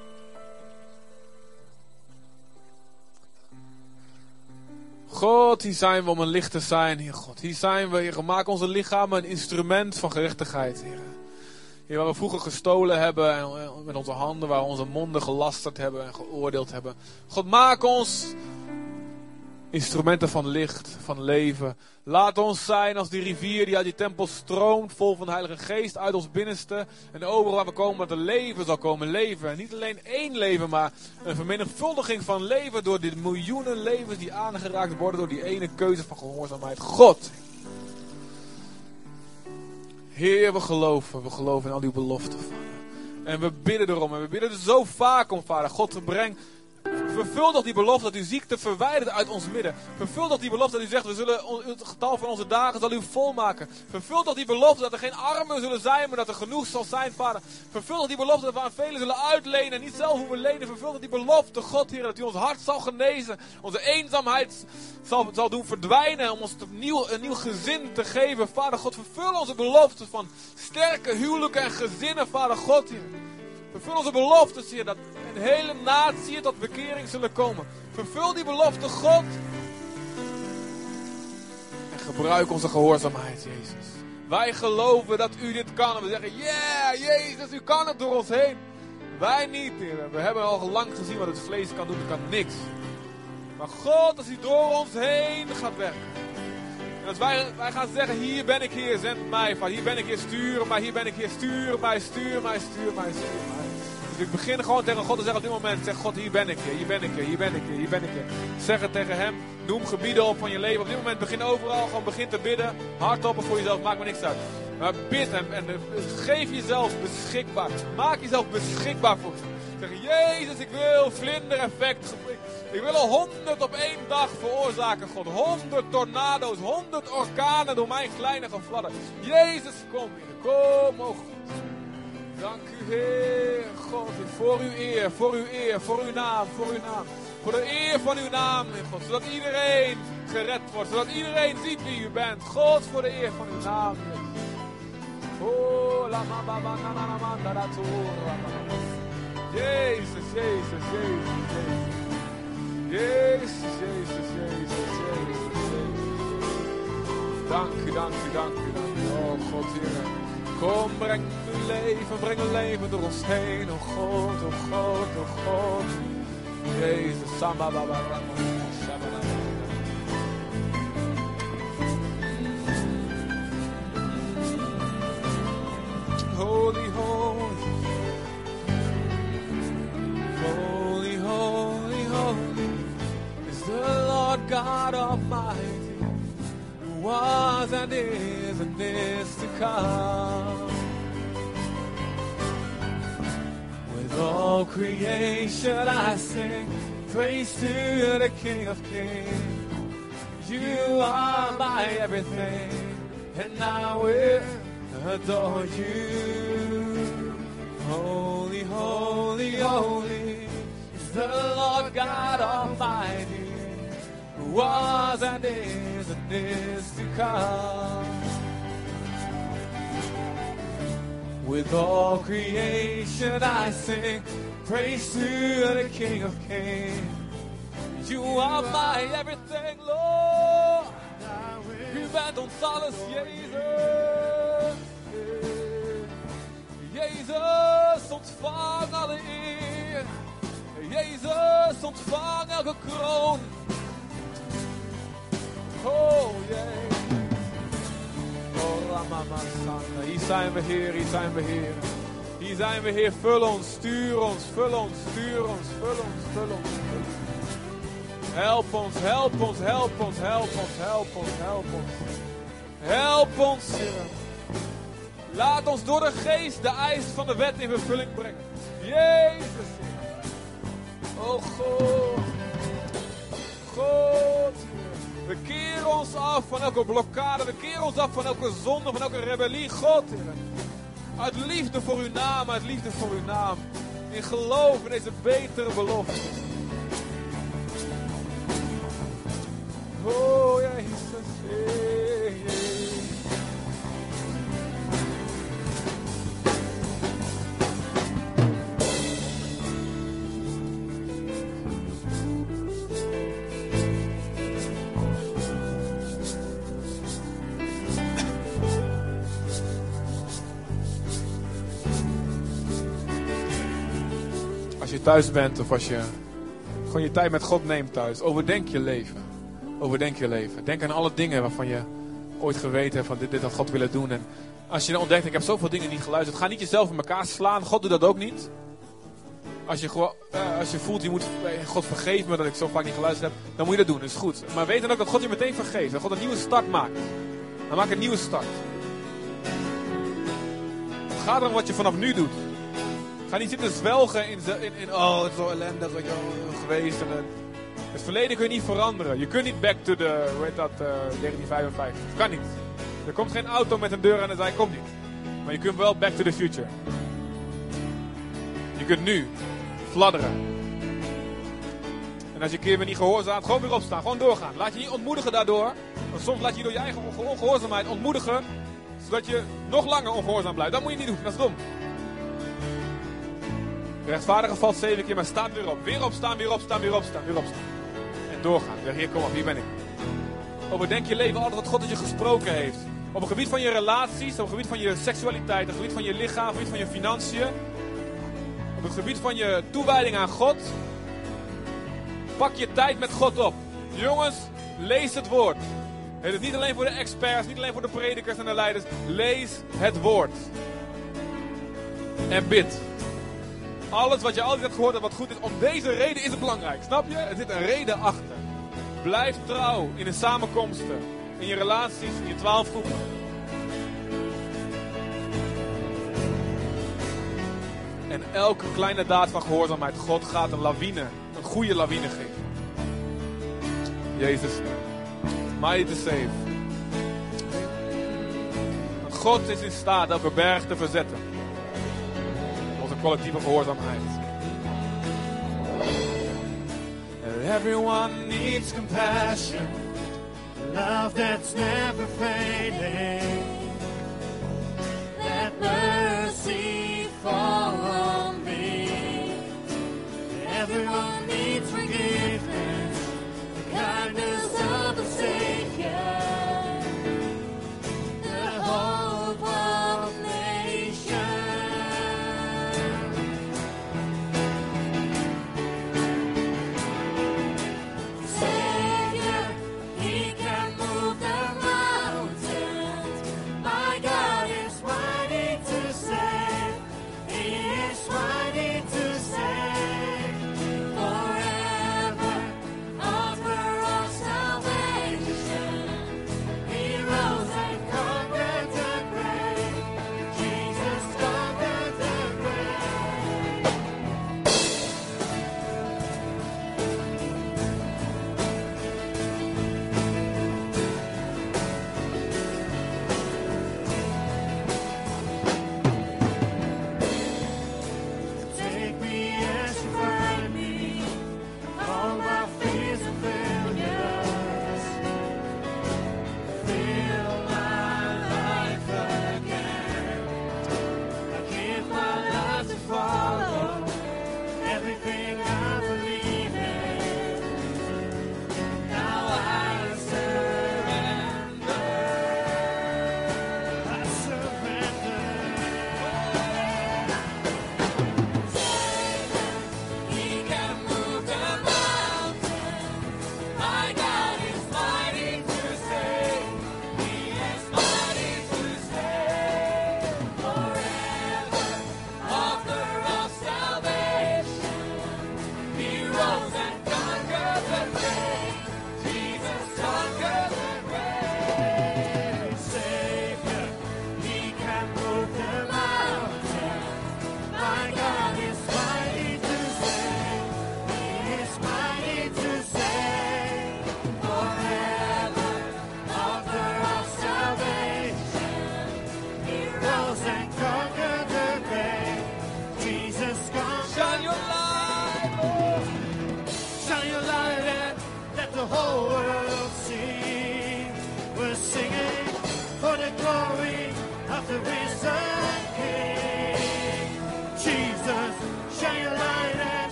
God, hier zijn we om een licht te zijn, Heer God. Hier zijn we, Heer. Maak onze lichamen een instrument van gerechtigheid, Heer. Heer, waar we vroeger gestolen hebben en met onze handen, waar we onze monden gelasterd hebben en geoordeeld hebben. God, maak ons instrumenten van licht, van leven. Laat ons zijn als die rivier die uit die tempel stroomt, vol van de Heilige Geest, uit ons binnenste. En overal waar we komen, dat er leven zal komen, leven. En niet alleen één leven, maar een vermenigvuldiging van leven door die miljoenen levens die aangeraakt worden door die ene keuze van gehoorzaamheid. God. Heer, we geloven, we geloven in al uw beloften. En we bidden erom, en we bidden er zo vaak om, Vader. God, breng Vervul toch die belofte dat u ziekte verwijdert uit ons midden. Vervul toch die belofte dat u zegt, we zullen het getal van onze dagen zal u volmaken. Vervul toch die belofte dat er geen armen zullen zijn, maar dat er genoeg zal zijn, vader. Vervul toch die belofte dat we aan velen zullen uitlenen en niet zelf hoeven lenen. Vervul toch die belofte, God, Heer, dat u ons hart zal genezen. Onze eenzaamheid zal, zal doen verdwijnen om ons opnieuw, een nieuw gezin te geven. Vader God, vervul onze belofte van sterke huwelijken en gezinnen, vader God, Heer. Vervul onze beloftes, Heer, dat een hele natie tot bekering zullen komen. Vervul die belofte, God. En gebruik onze gehoorzaamheid, Jezus. Wij geloven dat u dit kan. En we zeggen, yeah, Jezus, u kan het door ons heen. Wij niet, Heer. We hebben al lang gezien wat het vlees kan doen. Het kan niks. Maar God, als u door ons heen gaat werken. Als wij, wij gaan zeggen, hier ben ik, Heer, zend mij. Van hier ben ik, Heer, stuur mij. Hier ben ik, Heer, stuur mij, stuur mij, stuur mij, stuur mij. Dus ik begin gewoon tegen God te zeggen op dit moment. Zeg God, hier ben ik, Heer, hier ben ik, Heer, hier ben ik, Heer, hier ben ik. Zeg het tegen hem. Noem gebieden op van je leven. Op dit moment begin overal gewoon begin te bidden. Hardop voor jezelf, maakt me niks uit. Maar bid hem en geef jezelf beschikbaar. Maak jezelf beschikbaar voor Zeg, Jezus, ik wil vlinder-effect. Ik wil al honderd op één dag veroorzaken, God. Honderd tornado's, honderd orkanen door mijn kleine gefladder. Jezus, kom, Kom, oh God. Dank u, Heer, God, voor uw eer, voor uw eer, voor uw naam, voor uw naam. Voor de eer van uw naam, Heer God. Zodat iedereen gered wordt, zodat iedereen ziet wie u bent. God, voor de eer van uw naam, Jezus, Jezus, Jezus, Jezus. Jezus, Jezus, Jezus, Jezus, Jezus. Dank u, dank u, dank u, dank u. Oh God, Heer. Kom, breng uw leven, breng uw leven door ons heen. Oh God, oh God, oh God. Jezus, samba, baba, rama, God Almighty, who was and is and is to come. With all creation I sing praise to you the King of Kings. You are my everything, and I will adore you. Holy, holy, holy is the Lord God Almighty was and is and is to come. With all creation I sing praise to the King of Kings. You are my everything, Lord. Ons alles, Jezus. Jezus, ontvang alle eer. Jezus, ontvang elke kroon. Oh. Hier zijn we, Heer. Hier zijn we, Heer. Hier zijn we, Heer. Vul ons, stuur ons, vul ons, stuur ons, vul ons, vul ons. Help ons, help ons, help ons, help ons, help ons, help ons. Help ons, Heer. Laat ons door de geest de eis van de wet in vervulling brengen. Jezus. Oh God. God. We keren ons af van elke blokkade. We keren ons af van elke zonde, van elke rebellie. God, Heer. Uit liefde voor uw naam, uit liefde voor uw naam. In geloof in deze betere belofte. Oh, thuis bent of als je gewoon je tijd met God neemt thuis, overdenk je leven. Overdenk je leven. Denk aan alle dingen waarvan je ooit geweten hebt van dit, dit had God willen doen. En als je dan ontdekt, ik heb zoveel dingen niet geluisterd, ga niet jezelf in elkaar slaan. God doet dat ook niet. Als je, gewoon, eh, als je voelt, je moet, eh, God vergeef me dat ik zo vaak niet geluisterd heb, dan moet je dat doen, dat is goed. Maar weet dan ook dat God je meteen vergeeft. God een nieuwe start maakt. Dan maak een nieuwe start. Het gaat erom wat je vanaf nu doet. Ga niet zitten zwelgen in, in, in oh, het is zo ellendig je, wel, geweest. En, het verleden kun je niet veranderen. Je kunt niet back to the, hoe heet dat, eh, 1955. Dat kan niet. Er komt geen auto met een deur aan de zij, komt niet. Maar je kunt wel back to the future. Je kunt nu fladderen. En als je een keer weer niet gehoorzaamt, gewoon weer opstaan. Gewoon doorgaan. Laat je niet ontmoedigen daardoor. Want soms laat je door je eigen onge- ongehoorzaamheid ontmoedigen. Zodat je nog langer ongehoorzaam blijft. Dat moet je niet doen. Dat is dom. De rechtvaardige valt zeven keer, maar staat weer op. Weer opstaan, weer opstaan, weer opstaan, weer opstaan. En doorgaan. Zeg, hier kom op, hier ben ik. Overdenk je leven altijd wat God tot je gesproken heeft. Op het gebied van je relaties, op het gebied van je seksualiteit, op het gebied van je lichaam, op het gebied van je financiën. Op het gebied van je toewijding aan God. Pak je tijd met God op. Jongens, lees het woord. Het is niet alleen voor de experts, niet alleen voor de predikers en de leiders. Lees het woord. En bid. Alles wat je altijd hebt gehoord en wat goed is, om deze reden is het belangrijk. Snap je? Er zit een reden achter. Blijf trouw in de samenkomsten, in je relaties, in je twaalf groepen. En elke kleine daad van gehoorzaamheid, God gaat een lawine, een goede lawine geven. Jezus, mighty to save. God is in staat elke berg te verzetten. Collectieve gehoorzaamheid. Everyone needs compassion. Love that's never fading. Let mercy fall on me. Everyone needs forgiveness. The kindness of the Savior.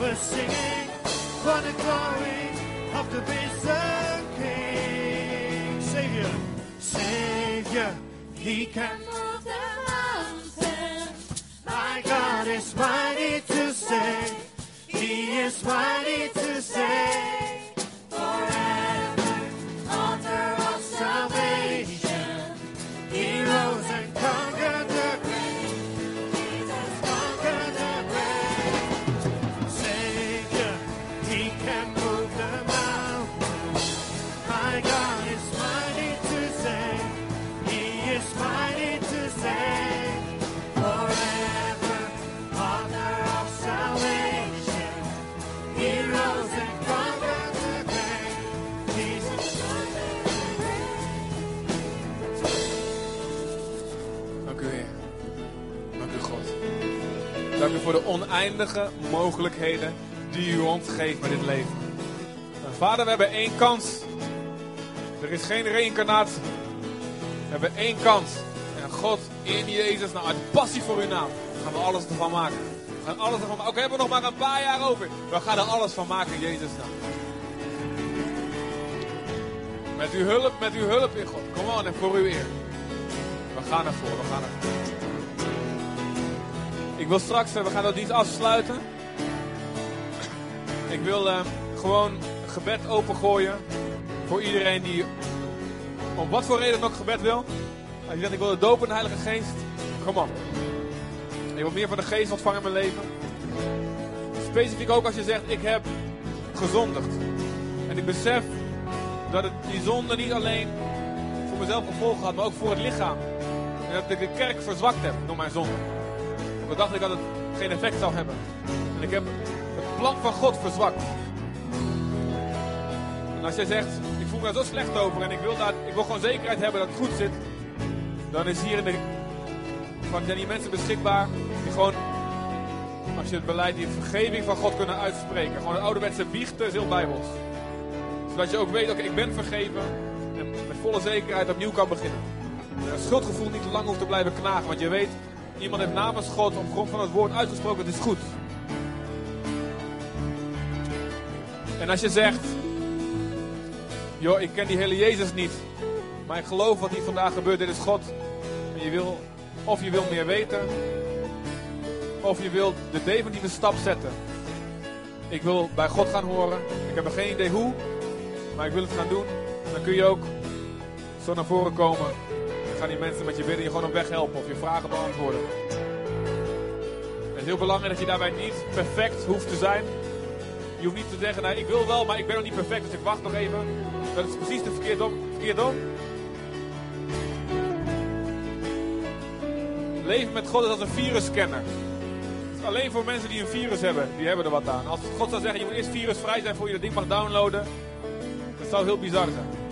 We're singing for the glory of the risen King. Savior, Savior, He can move the mountains. My God is mighty to save. He is mighty to save. Voor de oneindige mogelijkheden die u ons geeft met dit leven. En Vader, we hebben één kans. Er is geen reïncarnatie. We hebben één kans. En God, in Jezus, nou uit passie voor uw naam, gaan we alles ervan maken. We gaan alles ervan maken. Ook hebben we nog maar een paar jaar over. We gaan er alles van maken Jezus' naam. Met uw hulp, met uw hulp in God. Kom on, en voor uw eer. We gaan ervoor, we gaan ervoor. Ik wil straks, eh, we gaan dat dienst afsluiten. Ik wil eh, gewoon gebed opengooien voor iedereen die om wat voor reden ook gebed wil. Als je zegt, ik wil de doop in de Heilige Geest, kom op. Ik wil meer van de Geest ontvangen in mijn leven. Specifiek ook als je zegt, ik heb gezondigd. En ik besef dat het, die zonde niet alleen voor mezelf gevolgen had, maar ook voor het lichaam. En dat ik de kerk verzwakt heb door mijn zonde. Ik dacht ik dat het geen effect zou hebben. En ik heb het plan van God verzwakt. En als jij zegt, ik voel me daar zo slecht over en ik wil, daar, ik wil gewoon zekerheid hebben dat het goed zit. Dan is hier in de, van, zijn die mensen beschikbaar die gewoon, als je het beleid, die vergeving van God kunnen uitspreken. Gewoon een ouderwetse biechten is heel bijbels. Zodat je ook weet, oké, ik ben vergeven. En met volle zekerheid opnieuw kan beginnen. En het schuldgevoel niet lang hoeft te blijven knagen. Want je weet, iemand heeft namens God op grond van het woord uitgesproken, het is goed. En als je zegt, joh, ik ken die hele Jezus niet. Maar ik geloof wat hier vandaag gebeurt, dit is God. En je wil, of je wil meer weten. Of je wil de definitieve stap zetten. Ik wil bij God gaan horen. Ik heb geen idee hoe. Maar ik wil het gaan doen. Dan kun je ook zo naar voren komen. Gaan die mensen met je bidden je gewoon op weg helpen. Of je vragen beantwoorden. Het is heel belangrijk dat je daarbij niet perfect hoeft te zijn. Je hoeft niet te zeggen, nou, ik wil wel, maar ik ben nog niet perfect, dus ik wacht nog even. Dat is precies de verkeerd om. Verkeerd om. Leven met God is als een virusscanner. Het is alleen voor mensen die een virus hebben, die hebben er wat aan. Als God zou zeggen, je moet eerst virusvrij zijn voor je dat ding mag downloaden. Dat zou heel bizar zijn.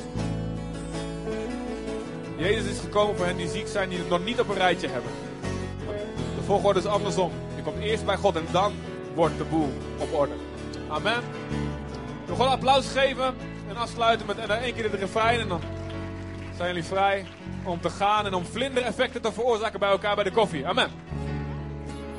Jezus is gekomen voor hen die ziek zijn, die het nog niet op een rijtje hebben. De volgorde is andersom. Je komt eerst bij God en dan wordt de boel op orde. Amen. Wil gewoon applaus geven en afsluiten met en dan één keer de refrein. En dan zijn jullie vrij om te gaan en om vlindereffecten te veroorzaken bij elkaar bij de koffie. Amen.